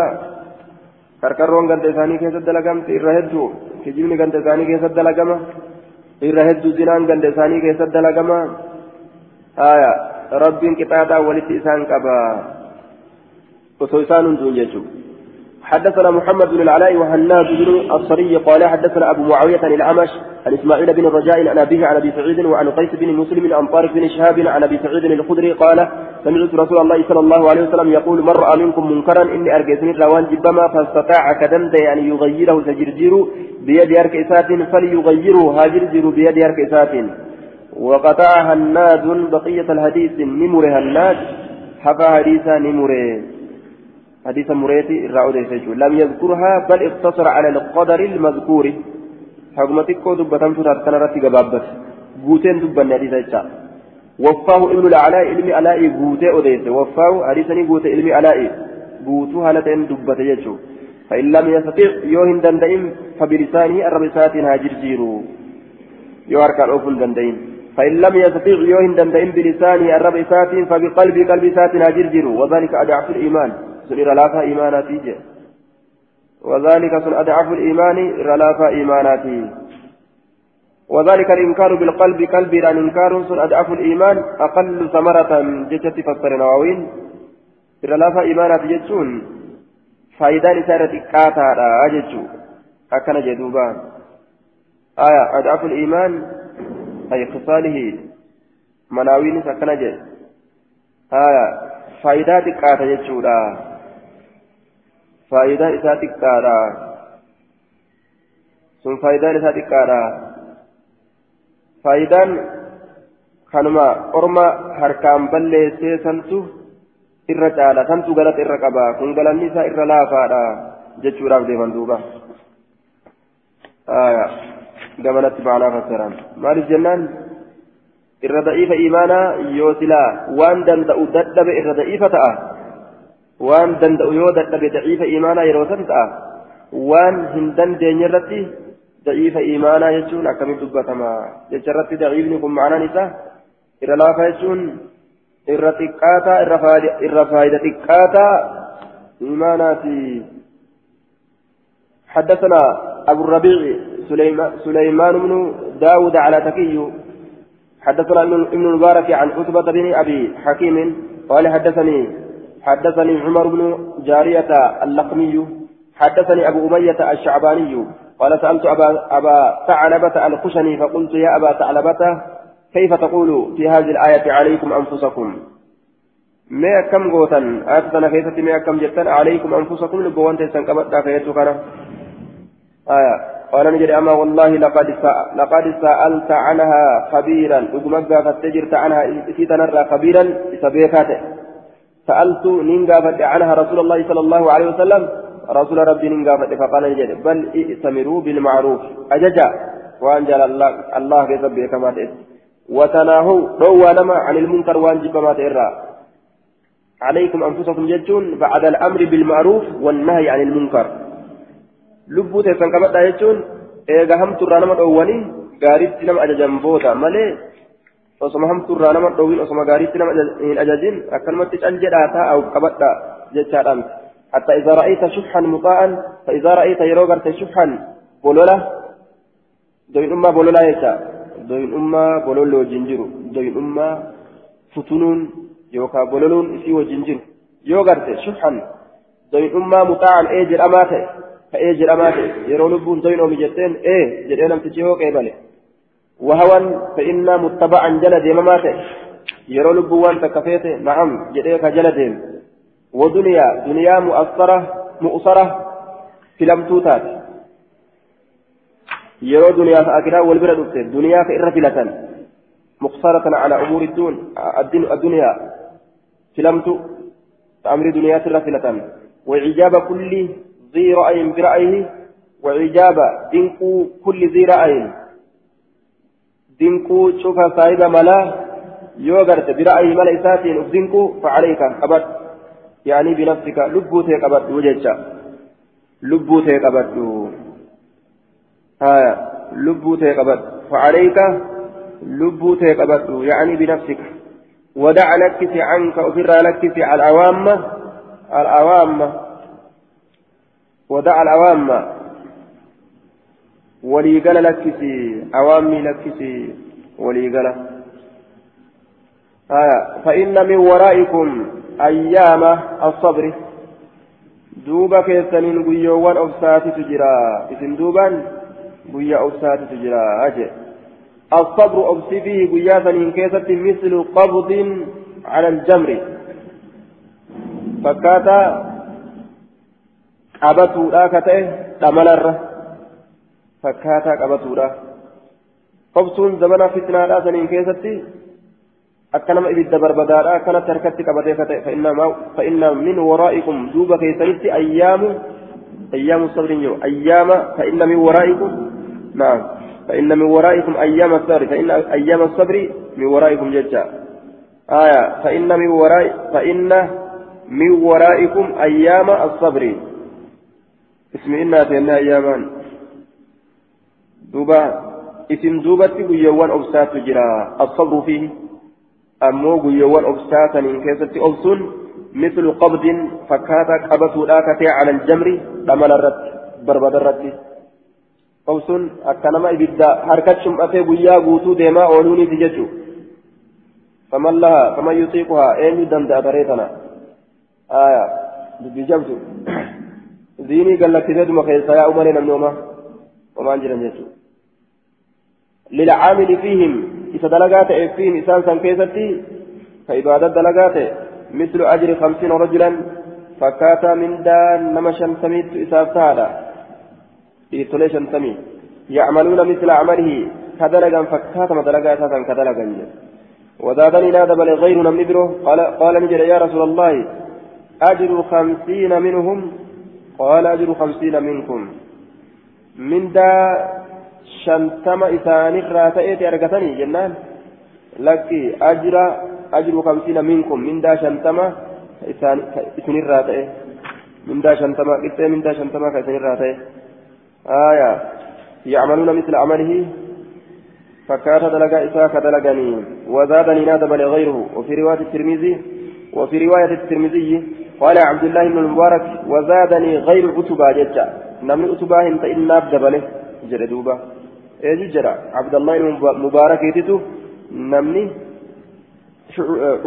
karkarroon ganda isaanii keessa dalagamti irra hedduu kijibni ganda isaanii keessa dalagama irra hedduu zinaan ganda isaanii keessa dalagama haya rabbiin qixaaxaa walitti isaan qaba osoo isaan hunduun jechuudha. حدثنا محمد بن العلاء وهناد بن الصري قال حدثنا أبو معاوية عن الأعمش عن إسماعيل بن الرجاء عن أبيه عن أبي سعيد وعن قيس بن مسلم عن طارق بن شهاب عن أبي سعيد الخدري قال سمعت رسول الله صلى الله عليه وسلم يقول من رأى منكم منكرا إني ارجسني الروان جبما فاستطاع كدمت يعني يغيره سجرجير بيد اركيسات فليغيره هاجرجر بيد اركيسات وقطع هناد بقية الحديث نمر هناد حفى حديثا نمره. حديث مريتي الرعودة لم يذكرها بل اقتصر على القدر المذكور. حكمتك دبتان فتات كان رتي قبابت. قوتين دبان حديث إيشا وفاه ابن العلاء علمي علاء قوتي أديس وفاه حديثني قوتي علمي علاء قوتو هالتين دبت يجو. فإن لم يستطيع يوهن دندئم فبلسانه الربسات هاجر جيرو. يوارك الأوفل دندئم. فإن لم يستطيع يوهن دندئم بلسانه الربسات فبقلب قلب سات هاجر جيرو. وذلك أضعف الإيمان. سن رلافا إيماناتي وذلك الإيمان رلافا إيماناتي وذلك الإنكار بالقلب إنكار الإيمان أقل ثمرة فسر نواوين. رلافا إيماناتي جتون. أجتو أكن جدوبا. آية الإيمان أي خصاله مناوين آية faayidaan isaa xiqqaadha sun faayidaan isaa xiqqaadha faayidaan kanuma orma harkaan balleessee santu irra caala santu galata irra qaba kun galanni isaa irra laafaadha jechuudhaaf deeman duuba gamanatti maanaa fassaran maaliif jennaan irra da'iifa imaanaa yoo silaa waan danda'u dadhabe irra da'iifa ta'a waan danda'u yoo dadhabe daciifa imaanaa yeroo san ta'a waan hin dandeenye irratti daciifa imaanaa jechuun akkamitti dubbatama jecha irratti daciifni kun ma'anaan isaa irra laafa jechuun irra xiqqaataa irra faayida xiqqaataa imaanaati حدثنا أبو الربيع سليمان بن داود على تكي حدثنا ابن المبارك عن عتبة بن أبي حكيم قال حدثني حدثني عمر بن جارية اللقمي حدثني أبو أمية الشعباني قال سألت أبا, أبا ثعلبة الخشني فقلت يا أبا ثعلبة كيف تقول في هذه الآية عليكم أنفسكم؟ ما كم قوتا؟ آية كيف ما كم جتا؟ عليكم أنفسكم لبوان تيسان كبتا كيتو آية. قال نجري أما والله لقد لقد سألت عنها خبيرا. وقمت فتجرت عنها إذا تنرى خبيرا إذا سألت نينغافت عنها رسول الله صلى الله عليه وسلم. رسول ربي نينغافت فقال نجد بل ائتمروا بالمعروف. أججا. وأنجل الله الله كيسبه كما تئس وتناهوا. روى لما عن المنكر وانجب ما تئرى عليكم أنفسكم جدون بعد الأمر بالمعروف والنهي عن المنكر. teessan qabadhaa jechuun eega hamturraa nama dhoowwanii gaariitti nama ajajan booda malee osoma hamtuurraa nama dhoowwin osoma gaariitti nama hin ajajin akkanumatti cal jedhaa taa'u qabadha jechaadhaan. حتى إذا رأيت شحا مطاعا فإذا رأيت يروغرت شحا بولولا دوين أما بولولا يشاء دوين أما بولولا وجنجرو دوين أما فتنون يوكا بولولون إسي وجنجرو يوغرت شحا دوين أما مطاعا إيجر أماته فإيجر أماته يرو لبون دوين أمي جتين إيه جرين أم تجيهوك إيه وهوى فإن متبعا جلد مماته. يرى لبوان تكفيت نعم جديك جلد. ودنيا دنيا مؤثرة مؤصرة في لم توتات يرى دنيا فأكرا والبرد دنيا فإرفلة مقصرة على أمور الدون الدنيا فلمت أمر دنيا سرة وإعجاب كل ذي رأي برأيه. وإعجاب دنكو كل ذي رأي. دنكو شوف صاحب ملا يوغرت برأيه ملا إساتين دنكو فعليك أبد يعني بنفسك لبوتك أبد وجدت. لبوتك أبد هايا لبوتك أبد فعليك لبوتك أبد يعني بنفسك. ودع لكس عنك أفر لكس العوامة العوامة ودع العوامة عوامي لكس ولي قال آه فإن من ورائكم أيام الصبر دوبا كيسنين قيوان أبسات تجرى إذن دوبا قيا أبسات تجرى أجل الصبر أبسي فيه قياسا إن كيست مثل قبض على الجمر فكاتا قبطودا كتئ دملر فكاتا قبطودا قبطون زمنا فتنة راسا إن كيست أكنما إبدا بربدارا أكنت تركت قبطي كتئ فإنما فإن من ورائكم دوبا كيسنت أيام أيام الصبر أيام فإن من ورائكم نعم فإن من ورائكم أيام الصبر فإن أيام الصبر من ورائكم ججا آية فإن من وراء فإن من ورائكم أيام الصبر اسم إنا تينا أياما دوبا اسم دوبتي قيوان أبسات جرا الصبر فيه أمو قيوان أبساتا إن كيست أبسون مثل قبض فكاتا قبسوا لاكتي على الجمر لما الرد بربد الرد qawsuun akka nama ibidda harkatti shumatee guyyaa guutuu deemaa ooluuniiti jechuudha faman laha faman yuxiiquhaa eenyu danda'a taree tana aayaa dubbii jabdu diinii gallaksiseetuma keessaa yaa'u malee homaan jiran jechuudha للعامل فيهم إذا دلقات فيهم إسان سان كيستي فإبادة دلقات مثل أجر خمسين رجلا فكاتا من دان نما شمسميت إسان سهلا. dhiirtolee shantamii yacmaluuna misla camalihi kadalagan fakkaatama dalagaa isaasan kadalagan وزادني نادى بل غير من ابره قال قال نجد يا رسول الله أجر خمسين منهم قال أجر خمسين منكم. من دا شنتم إسان الراتئة أرقتني جنان. لك أجر أجر خمسين منكم. من دا شنتم إسان الراتئة من دا شنتم من دا شنتم كإسان الراتئة آية. يعملون مثل عمله. فكات دلقا إساك دلقني وزادني نادب غيره وفي رواية الترمذي وفي رواية الترمذي قال عبد الله بن المبارك وزادني غير عتبة ججا نمن عتبة انت إنا بدبله جردوبة ايجي جرى عبد الله بن المبارك يتتو نمني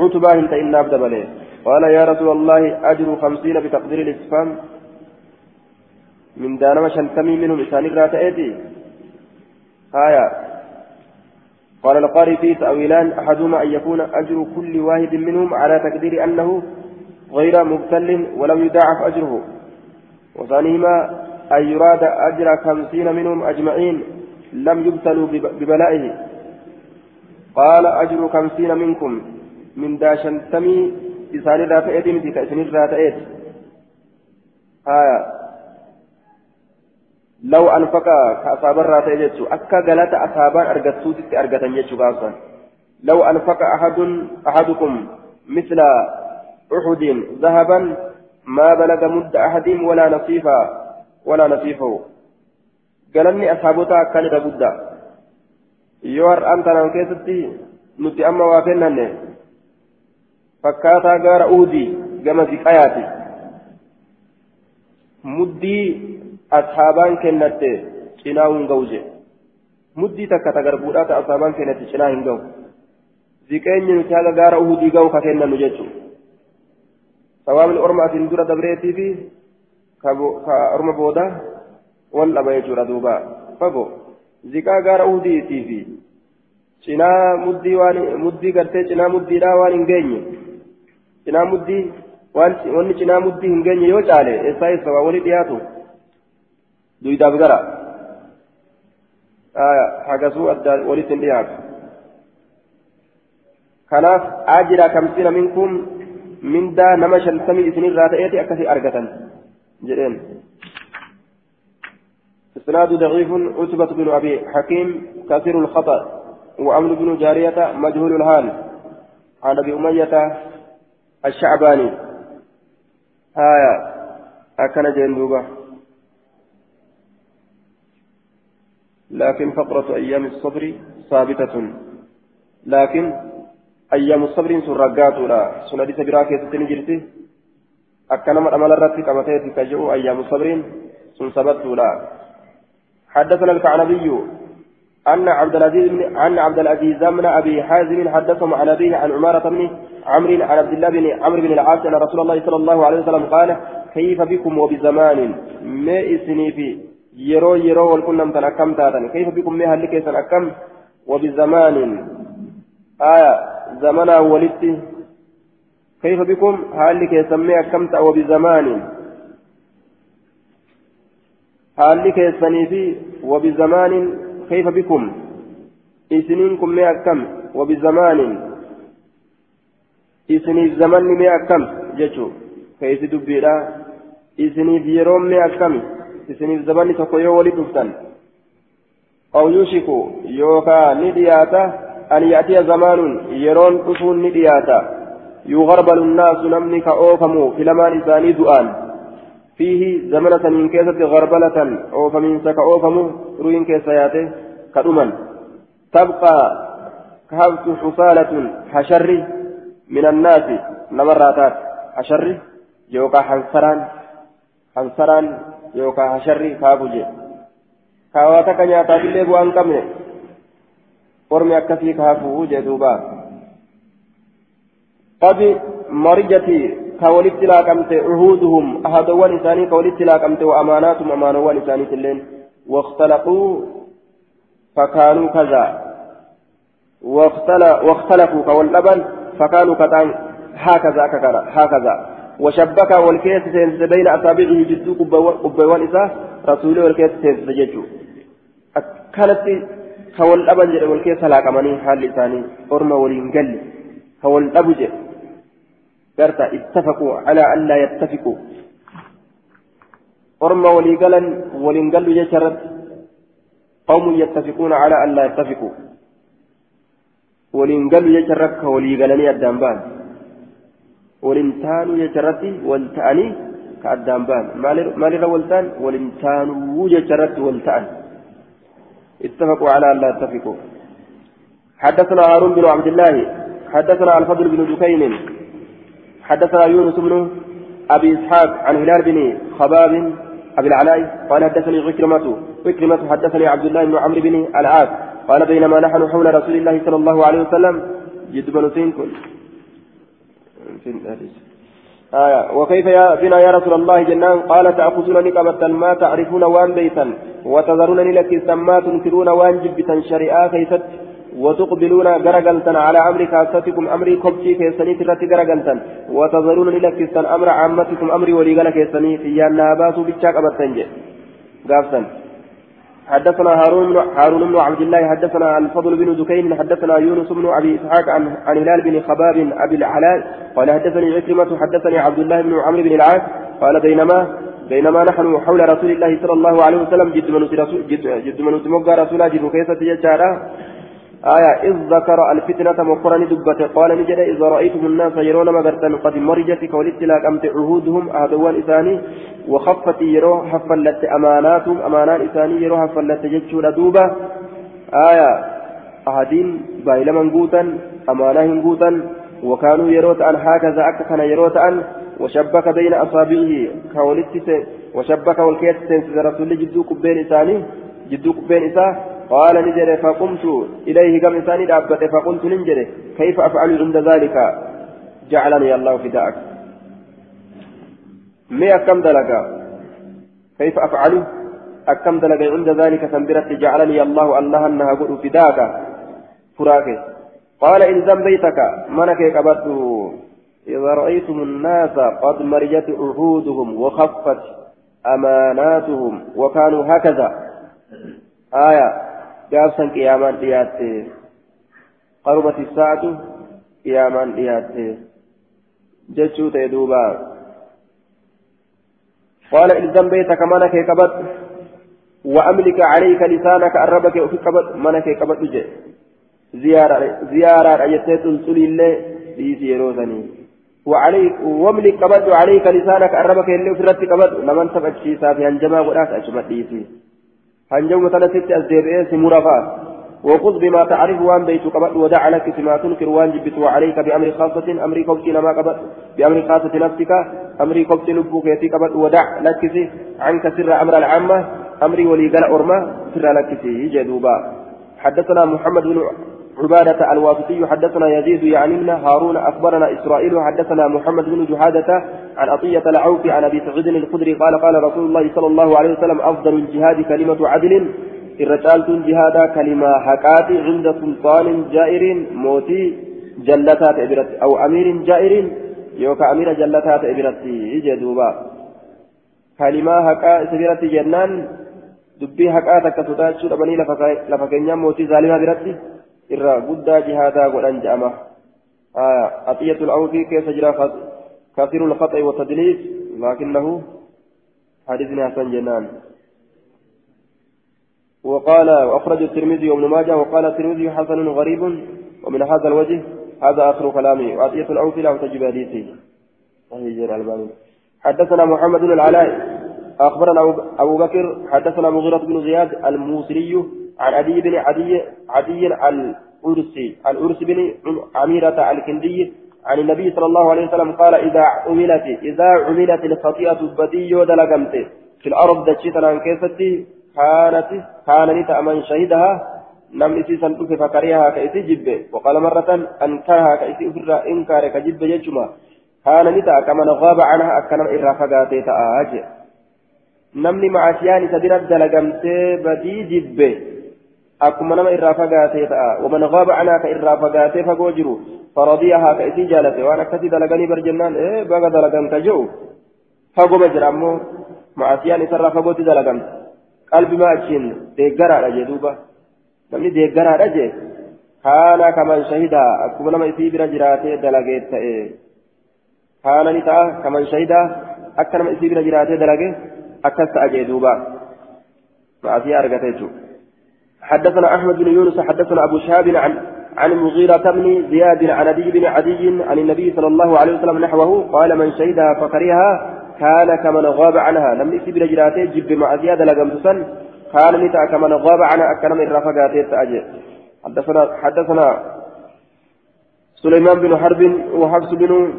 عتبة انت إنا بدبله قال يا رسول الله أجر خمسين بتقدير الإسفام من دانما شنتمي منهم إسان راتئتي آية قال القاري في تأويلان أحدهما أن يكون أجر كل واحد منهم على تقدير أنه غير مبتل ولم يضاعف أجره وثانيهما أن يراد أجر خمسين منهم أجمعين لم يبتلوا ببلائه. قال أجر خمسين منكم من دا شنتمي إسان راتئتي مثل كإسان راتئتي آية. لو أنفق كأصاب الراتي جتشو أكا غلط أصابان أرغتسوت أرغتن قاصا لو أنفق أحد أحدكم مثل أحد ذهبا ما بلغ مد أحد ولا نصيفا ولا نصيفه قالني أصحابتا كان بد يور أنت كيستي نتي أما وافنن فكاتا غار أودي كما في قياتي مدي muddii takka tagarbuudhaa ta ashaabaan kennatte cinaa hin ga'u ziqeenyi nuti haga gaara uhudii ga'u ka kennanu jechuudha sawaabni orma asin dura dabreetii fi ka orma booda wal dhaba jechuudha duuba fagoo ziqaa gaara uhudiitii fi cinaa muddii waan muddii gartee cinaa muddiidhaa waan hin geenye cinaa muddii waan wanni cinaa muddii hin geenye yoo caale eessaa eessa waa wali dhiyaatu duydaaf gara hagasuu adda walitti hin dhiyaatu kanaaf ajira kamsiina minkum من دا نما شنتمي إسنين راتئتي أكثي جرين إسناد ضعيف عتبة بن أبي حكيم كثير الخطأ وأمر بن جارية مجهول الحال عن أبي أمية الشعباني. آية أكن جندوبة لكن فقرة أيام الصبر ثابتة. لكن أيام الصبر سرقات. لا سنة سبراك يستنجرتي أكنما الأمل الرتي كما تأتي كجو أيام الصبر سنثبت لا حدثنا الكعنبي أن عبد العزيز بن أن عبد العزيز بن أبي حازم حدثهم عن أبيه عن عمارة بن عمرو عن عبد الله بن عمرو بن العاص أن رسول الله صلى الله عليه وسلم قال كيف بكم وبزمان ما إسني في yeroo yeroo wal qunnamtan akkam taatan? Kayfa bikum mee halli keessan akkam? Wabizamaanin aya zamanaa walitti kayfa bikum haalli keessan mee akkam ta'a wabizamaanin haalli keessanii fi wabizamaanin kayfa bikum isiniin kun mee akkam wabizamaanin isiniif zamanni mee akkam jechuu keeysi dubbiidha isiniif yeroon mee akkami isiniif zabanni tokko yoo wali dhuftan aw yushiku yookaa ni an yaatiya zamaanuun yeroon dhufuun ni dhiyaata yugarbalu nnaasu namni ka oofamu filamaan isaanii du'aan fiihi zamana saniin keessatti garbalatan oofamiinsa ka oofamu ruyin keessa yaate ka dhuman tabqaa ka haftu xusaalatun hasharri min annaasi namarraa taate hasharri yookaa hansaraan hansaraan ka walitti laaqamte cuhuuduhum ahadowwan isaanii ka walitti laaqamte wa amaanaatum amaanowwan isaaniitilleen واختلقوا فكانوا كذا واختلفوا كواللبن فكانوا كتان هكذا هكذا وشبك والكيس سينس بين أصابعه جدو قبوان إساه رسوله والكيس سينس ججو أكلت كوال أبن جد والكيس هلاك مني حال لساني أرمى ولينقل كوال أبو قرت اتفقوا على أن لا يتفقوا. أرمى وليقلا ولينقل جشرت قوم يتفقون على أن لا يتفقوا. ولينقل جشرت كوليقلني الدنبان ولنتانوا يجرتي والتأني كأدام بان. مال والتان ولنتانوا يجرت والتأن اتفقوا على أن لا يتفقوا. حدثنا هارون بن عبد الله حدثنا الفضل بن دكين حدثنا يونس بن أبي إسحاق عن هلال بن خباب أبي العلاء قال حدثني عكرمة عكرمة حدثني عبد الله بن عمرو بن العاص قال بينما نحن حول رسول الله صلى الله عليه وسلم سينكل في الحديث آية وكيف يا بنا يا رسول الله جنان؟ قال تأخذون نقبة ما تعرفون وان بيتا وتذرون لك ما تنكرون وان جبتا شريعة كيست. وتقبلون غرقلتا على أمر كاستكم أمري كبتي كيسني ترتي غرقلتا وتذرون لك أمر عامتكم أمري وليغل كيسني في يانا باسو بيتشاك أبتنجي قافتا حدثنا هارون هارون بن عبد الله حدثنا الفضل بن دكين حدثنا يونس بن أبي إسحاق عن عن هلال بن خباب أبي العلاء قال حدثني عكرمة حدثني عبد الله بن عمرو بن العاص قال بينما بينما نحن حول رسول الله صلى الله عليه وسلم جد من رسول جد, جد من رسول جد كيسة يجارا آية إذ ذكر الفتنة مقرن دبة قال نجد إذا رأيتم الناس يرون مغرتا قد مرجت كولدت لك أمت عهودهم أهدوان إساني وخفت يرو حفلت أماناتهم أمانات إساني يرو حفلت جتشو دوبة. آية أهدين بايلما قوتا أمانهم قوتا وكانوا يروت أن هكذا أككن يروت أن وشبك بين أصابعه كولدت وشبك والكيس سنس رسول جدو كبين إساني جدو كبين إساني قال نجد فقمت إليه كم إنساني دابت فقلت نجد كيف أفعل عند ذلك؟ جعلني الله فداءك. مي أكم دلقا كيف أفعل؟ أكم دلقا عند ذلك؟ سنبرت جعلني الله الله أنها قل فداك فراك. قال إن ذنبيتك منك قبضت إذا رأيتم الناس قد مرجت عهودهم وخفت أماناتهم وكانوا هكذا. آية. Gaafsan qiyaamaan dhiyaatte. Qarubati saatu qiyaamaan dhiyaatte جتشو تيدوبا قال إلزم بيتك منك كبت وأملك عليك لسانك أربك وفي كبت منك كبت جي زيارة زيارة أجتت تلسلي الله ديسي يروزني وعليك واملك كبت عليك لسانك أربك اللي في رتك كبت لمن تبت شيسا في هنجما قرات أجمت ديسي هنجما تلست أزديبئي مرافات. وخذ بما تعرف وان بيت قبل ودع لك فيما تنكر وان وعليك بأمر خاصة أمر قبط ما قبل بأمر خاصة نفسك أمر قبط لبوك يتي قبل ودع لك عنك سر أمر العامة أمر ولي قال أرمى سر لك جدوبا. حدثنا محمد بن عبادة الواسطي حدثنا يزيد يعني هارون أخبرنا إسرائيل حدثنا محمد بن جهادة عن عطية العوف عن أبي سعيد الخدري قال قال رسول الله صلى الله عليه وسلم أفضل الجهاد كلمة عدل الرجال جهادا كلمة حقات عند سلطان جائر موتي جلتات إبرت أو أمير جائر يوكا أمير جلتات إبرت جدوبا كلمة حقا إبرت جنان dubbii haqaa takka sodaachuu dhabanii lafa keenyaa mootii zaalimaa biratti irra guddaa jihaadaa godhan je'ama. Atiyyatu al'awfii keessa jira kasiru lkhaxi watadliis lakinnahu hadisni hasan jennaan. وقال وأخرج الترمذي وابن ماجه وقال الترمذي حسن غريب ومن هذا الوجه هذا آخر كلامي وعطية الأوفي له تجب حديثي حدثنا محمد بن العلاء أخبرنا أبو بكر حدثنا مغيرة بن زياد الموسري عن عدي بن عدي عدي الأرسي الأرسي بن عميرة الكندي عن النبي صلى الله عليه وسلم قال إذا عملت إذا عملت الخطيئة بدي ودلقمت في الأرض دشيتنا كيفتي كانت كان نتا من شهدها نم إسيسا تكي فكريها كإسي جبه وقال مرة أنكرها كإسي أفر إنكار كجبه يجمع كان نتا كمن غاب عنها أكنم إرى فقاتي تآج. نمني مع سياني سدرت دلقمتي بدي جبه أكما نما إرى فقاتي تآ ومن غاب عنها كإرى فقاتي فقوجرو فرضيها كإسي جالته وأنا كتي دلقني برجنان إيه بقى دلقن تجو فقو مجر أمو مع سياني سرى فقوتي deeggaraadha jee duuba namni deeggaraadha jee kaana kaman shahidaa akkuma nama isii bira jiraatee dalagee ta'e kaana ni ta'a kaman shahidaa akka nama isii bira jiraatee dalagee akkas ta'a jee duuba ma'asii argate jechuudha. حدثنا أحمد بن يونس حدثنا أبو شهاب عن عن المغيرة بن زياد عن أبي بن عدي عن النبي صلى الله عليه وسلم نحوه قال من شهدها فكرهها كان كمن غاب عنها. لم يسي برجراته جب مع زيادة لقمتسا كان نتا كمن غاب عنها أكرم الرفقات تأجر حدثنا حدثنا سليمان بن حرب وحفص بن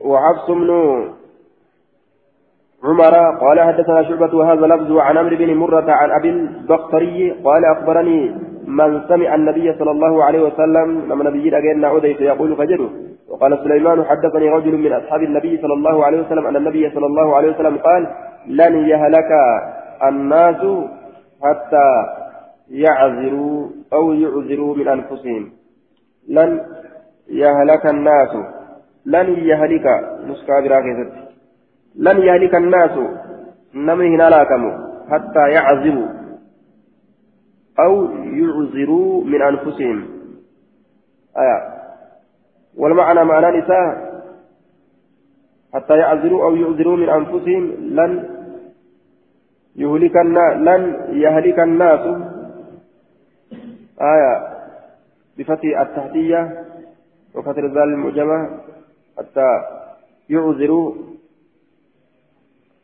وحفص بن عمر قال حدثنا شعبة وهذا لفظ عن عمرو بن مرة عن أبي البختري قال أخبرني من سمع النبي صلى الله عليه وسلم لما نبي أجينا عديت يقول فجده. وقال سليمان حدثني رجل من أصحاب النبي صلى الله عليه وسلم أن النبي صلى الله عليه وسلم قال لن يهلك الناس حتى يعذروا أو يعذروا من أنفسهم. لن يهلك الناس. لن يهلك. مسكابرا لن يهلك الناس نمه هلاكم حتى يعذروا أو يعذروا من أنفسهم. آية. والمعنى معنى نساء حتى يعذروا أو يعذروا من أنفسهم لن يهلك الناس لن يهلك الناس. آية. بفتح التحتية وفتح الذال المعجمة حتى يعذروا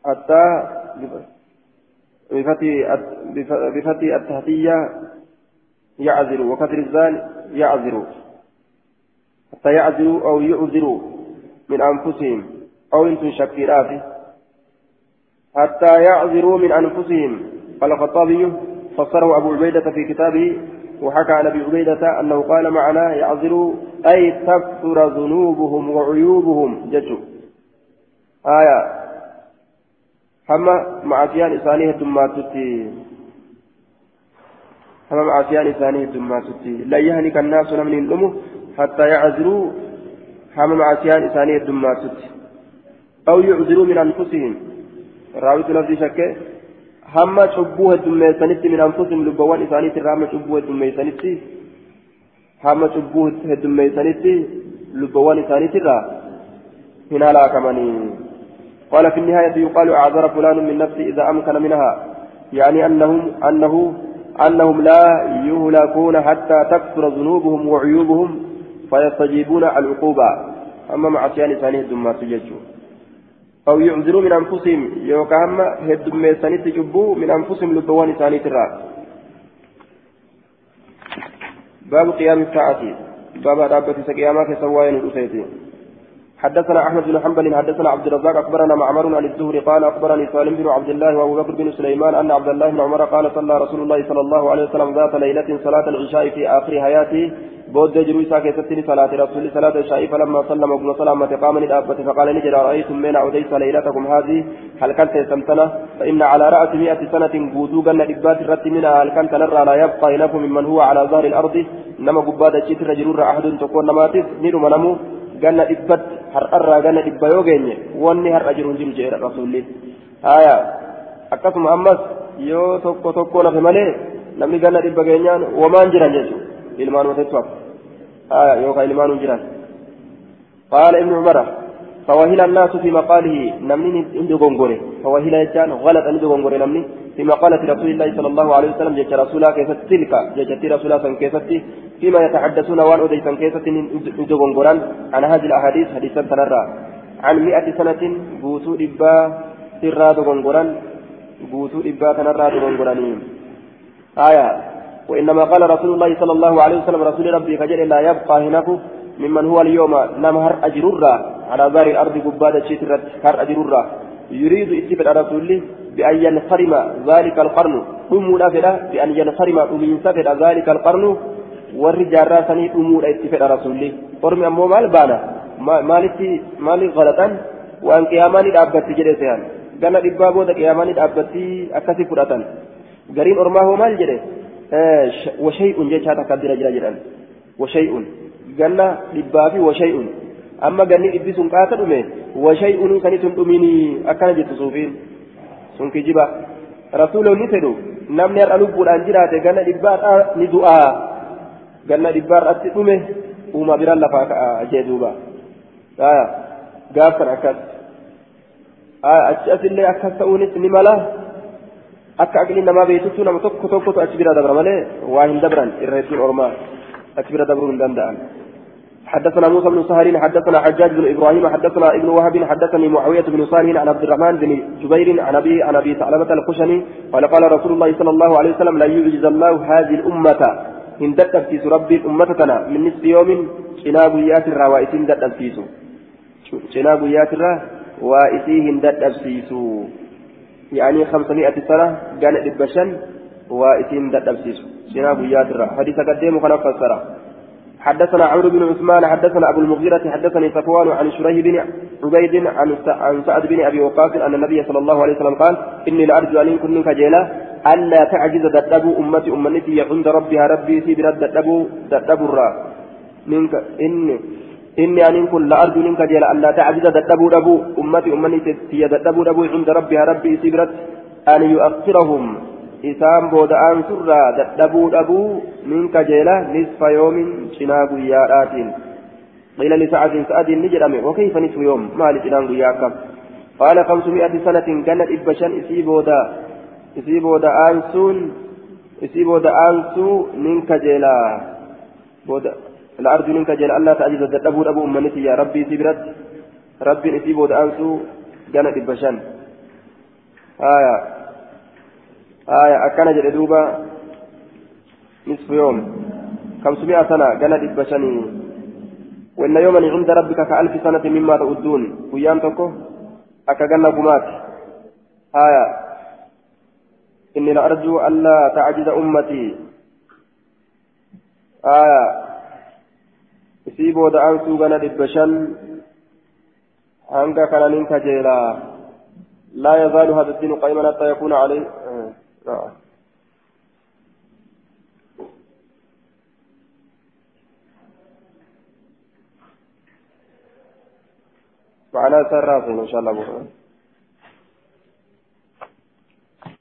حتى بفتح التحتية يعذروا وكثر الذال يعذروا حتى يعذروا أو يعذروا من أنفسهم أو أنتم شكيرات حتى يعذروا من أنفسهم. قال الخطابي فسره أبو عبيدة في كتابه وحكى عن أبي عبيدة أنه قال معنا يعذروا أي تكثر ذنوبهم وعيوبهم. ججوا آية. هما معصيان إسانيه الدماتتي هما معصيان إسانيه الدماتتي لا يهلك الناس من الأمه حتى يعذروا حمى معسيان إسانية الدماتت أو يعذروا من أنفسهم لفظي شكه hamma cubbuu heddummeessanitti min anfusihim lubbawwan isaaniitti irraa hamma cubbuu heddummeessanitti hamma cubbuu heddummeessanitti lubbawwan isaaniitti irraa هنا لا كمني قال في النهاية يقال أعذر فلان من نفسه إذا أمكن منها يعني أنهم أنه أنهم لا يهلكون حتى تكثر ذنوبهم وعيوبهم فيستجيبون العقوبة. أما مع عصيان ثانية ثم تججوا أو يعذروا من أنفسهم يوكاهم هدم سنة جبوا من أنفسهم لبوان ثانية الرأس باب قيام الساعة. باب رابة سقيامة سواين الأسيتين حدثنا أحمد بن حنبل حدثنا عبد الرزاق أخبرنا معمر عن الزهري قال أخبرني سالم بن عبد الله وأبو بكر بن سليمان أن عبد الله بن عمر قال صلى رسول الله صلى الله عليه وسلم ذات ليلة صلاة العشاء في آخر حياته بود جروي ساكي ستني صلاة رسول صلاة العشاء فلما سلم ابن سلامة قام للأبة فقال نجد رأيتم من عديس ليلتكم هذه؟ هل كنت سمتنا؟ فإن على رأس مئة سنة قودوغا لإبات الرت منها هل كنت نرى لا يبقى إنكم ممن هو على ظهر الأرض؟ نما قبادة جيت رجل أحد تكون نماتف نيرو منمو ganna dhibba yoo geenye wanni har'a jiru hin jiru jedhe rasuulli haya akkasuma ammas yoo tokko tokko nafe malee namni ganna dhibba geenyaan wamaan jiran jechuudha ilmaan wateettu hafu haya yookaan ilmaan jiran qaala ibnu umara فوهل الناس في مقاله نمني عنده غنغوري. فوهل يجان غلط عنده غنغوري نمني. في مقالة رسول الله صلى الله عليه وسلم جت رسولا كيست تلك جت رسولا كيست فيما يتحدثون وان أديسا كيست عنده غنغوران. عن هذه الأحاديث حديثا تنرى عن مئة سنة بوسو إبا سرا غنغوران. بوسو إبا تنرى غنغورانين آية. وإنما قال رسول الله صلى الله عليه وسلم رسول ربي فجل لا يبقى هناك ممن هو اليوم نمهر أجرورا. على ظهر الأرض قبادة شترت هر أجرورا يريد اتفق رسول بأن ينصرم ذلك القرن. أمولا فلا بأن ينصرم أمين سفر ذلك القرن. والرجال راسني أمولا اتفق رسول قرم أمو مال بانا. مالتي مالي غلطا وأن قيامان الأبت جري سيان. قال إبابو دا قيامان الأبت أكسي فرطا قرين أرماه مال جري وشيء جيشاتا كبيرا جرا جرا. وشيء. ganna dhibbaa fi qaata dhume washay'un kan isin dhumini akkana jettu suufiin sun kijiba rasuulonni fedhu namni har'a lubbuudhaan jiraate ganna dhibbaadhaa ni du'aa ganna dhibbaadhaatti dhume uuma biraan lafaa ka'a jee duuba gaafsan akkas achi asillee akkas ta'uunis ni mala akka aqliin namaa beektutti nama tokko tokkotu achi bira dabra malee waa hin dabran hedduun ormaa achi bira dabruu hin danda'an. حدثنا موسى بن سهر حدثنا حجاج بن إبراهيم حدثنا ابن وهب حدثني معاوية بن صالح عن عبد الرحمن بن جبير عن ابي عن أبي ثعلبه الخشني قال قال رسول الله صلى الله عليه وسلم لا يعجز الله هذه الأمة. إن دتبتيس ربي أمتنا من نصف يوم شناب يات الروائسين دتبتيس شناب يات وائسيهن دتبتيس يعني 500 سنة قال ابشن وائسين دتبتيس شناب يات حديث قديم وكان فسره حدثنا عمرو بن عثمان حدثنا أبو المغيرة حدثني صفوان عن شريه بن عبيد عن عن سعد بن أبي وقاص أن النبي صلى الله عليه وسلم قال إني لأرجو أن يكون منك جيلا ألا تعجز دتبو أمتي امتي عند ربها ربي في برد دتبو دتبو الرا منك إني إني أن كن لأرجو منك جيلا ألا تعجز دتبو دبو أمتي أمتي دتبو دبو عند ربها ربي سبرت أن يؤخرهم. Isaan booda'aan surraa dadhabuu dhabuu min kajeela nisfa yoomin cinaa guyyaadhaatiin. قيل لسعد سعد نجرم وكيف نصف يوم ما لجنان قياك قال خمسمائة سنة كانت إبشان إسيبودا إسيبودا آنسون إسيبودا آنسو من كجيلا بودا الأرض من كجيلا الله تعجز الدبور أبو أمنتي يا ربي سبرت ربي إسيبودا آنسو كانت إبشان آية آية أكان جل دوبا نصف يوم. خمسمائة سنة؟ قال دبشني وإن يوما عند ربك كألف سنة مما تعدون ويان تكو أكا قال قمات آية. إني لأرجو ألا تعجز أمتي. آية. isii da'aansuu gana dhibba shan hanga kananiin kajeelaa laa yazaalu hada الدين قائما حتى يكون عليه نعم معناه سر إن شاء الله بكرة.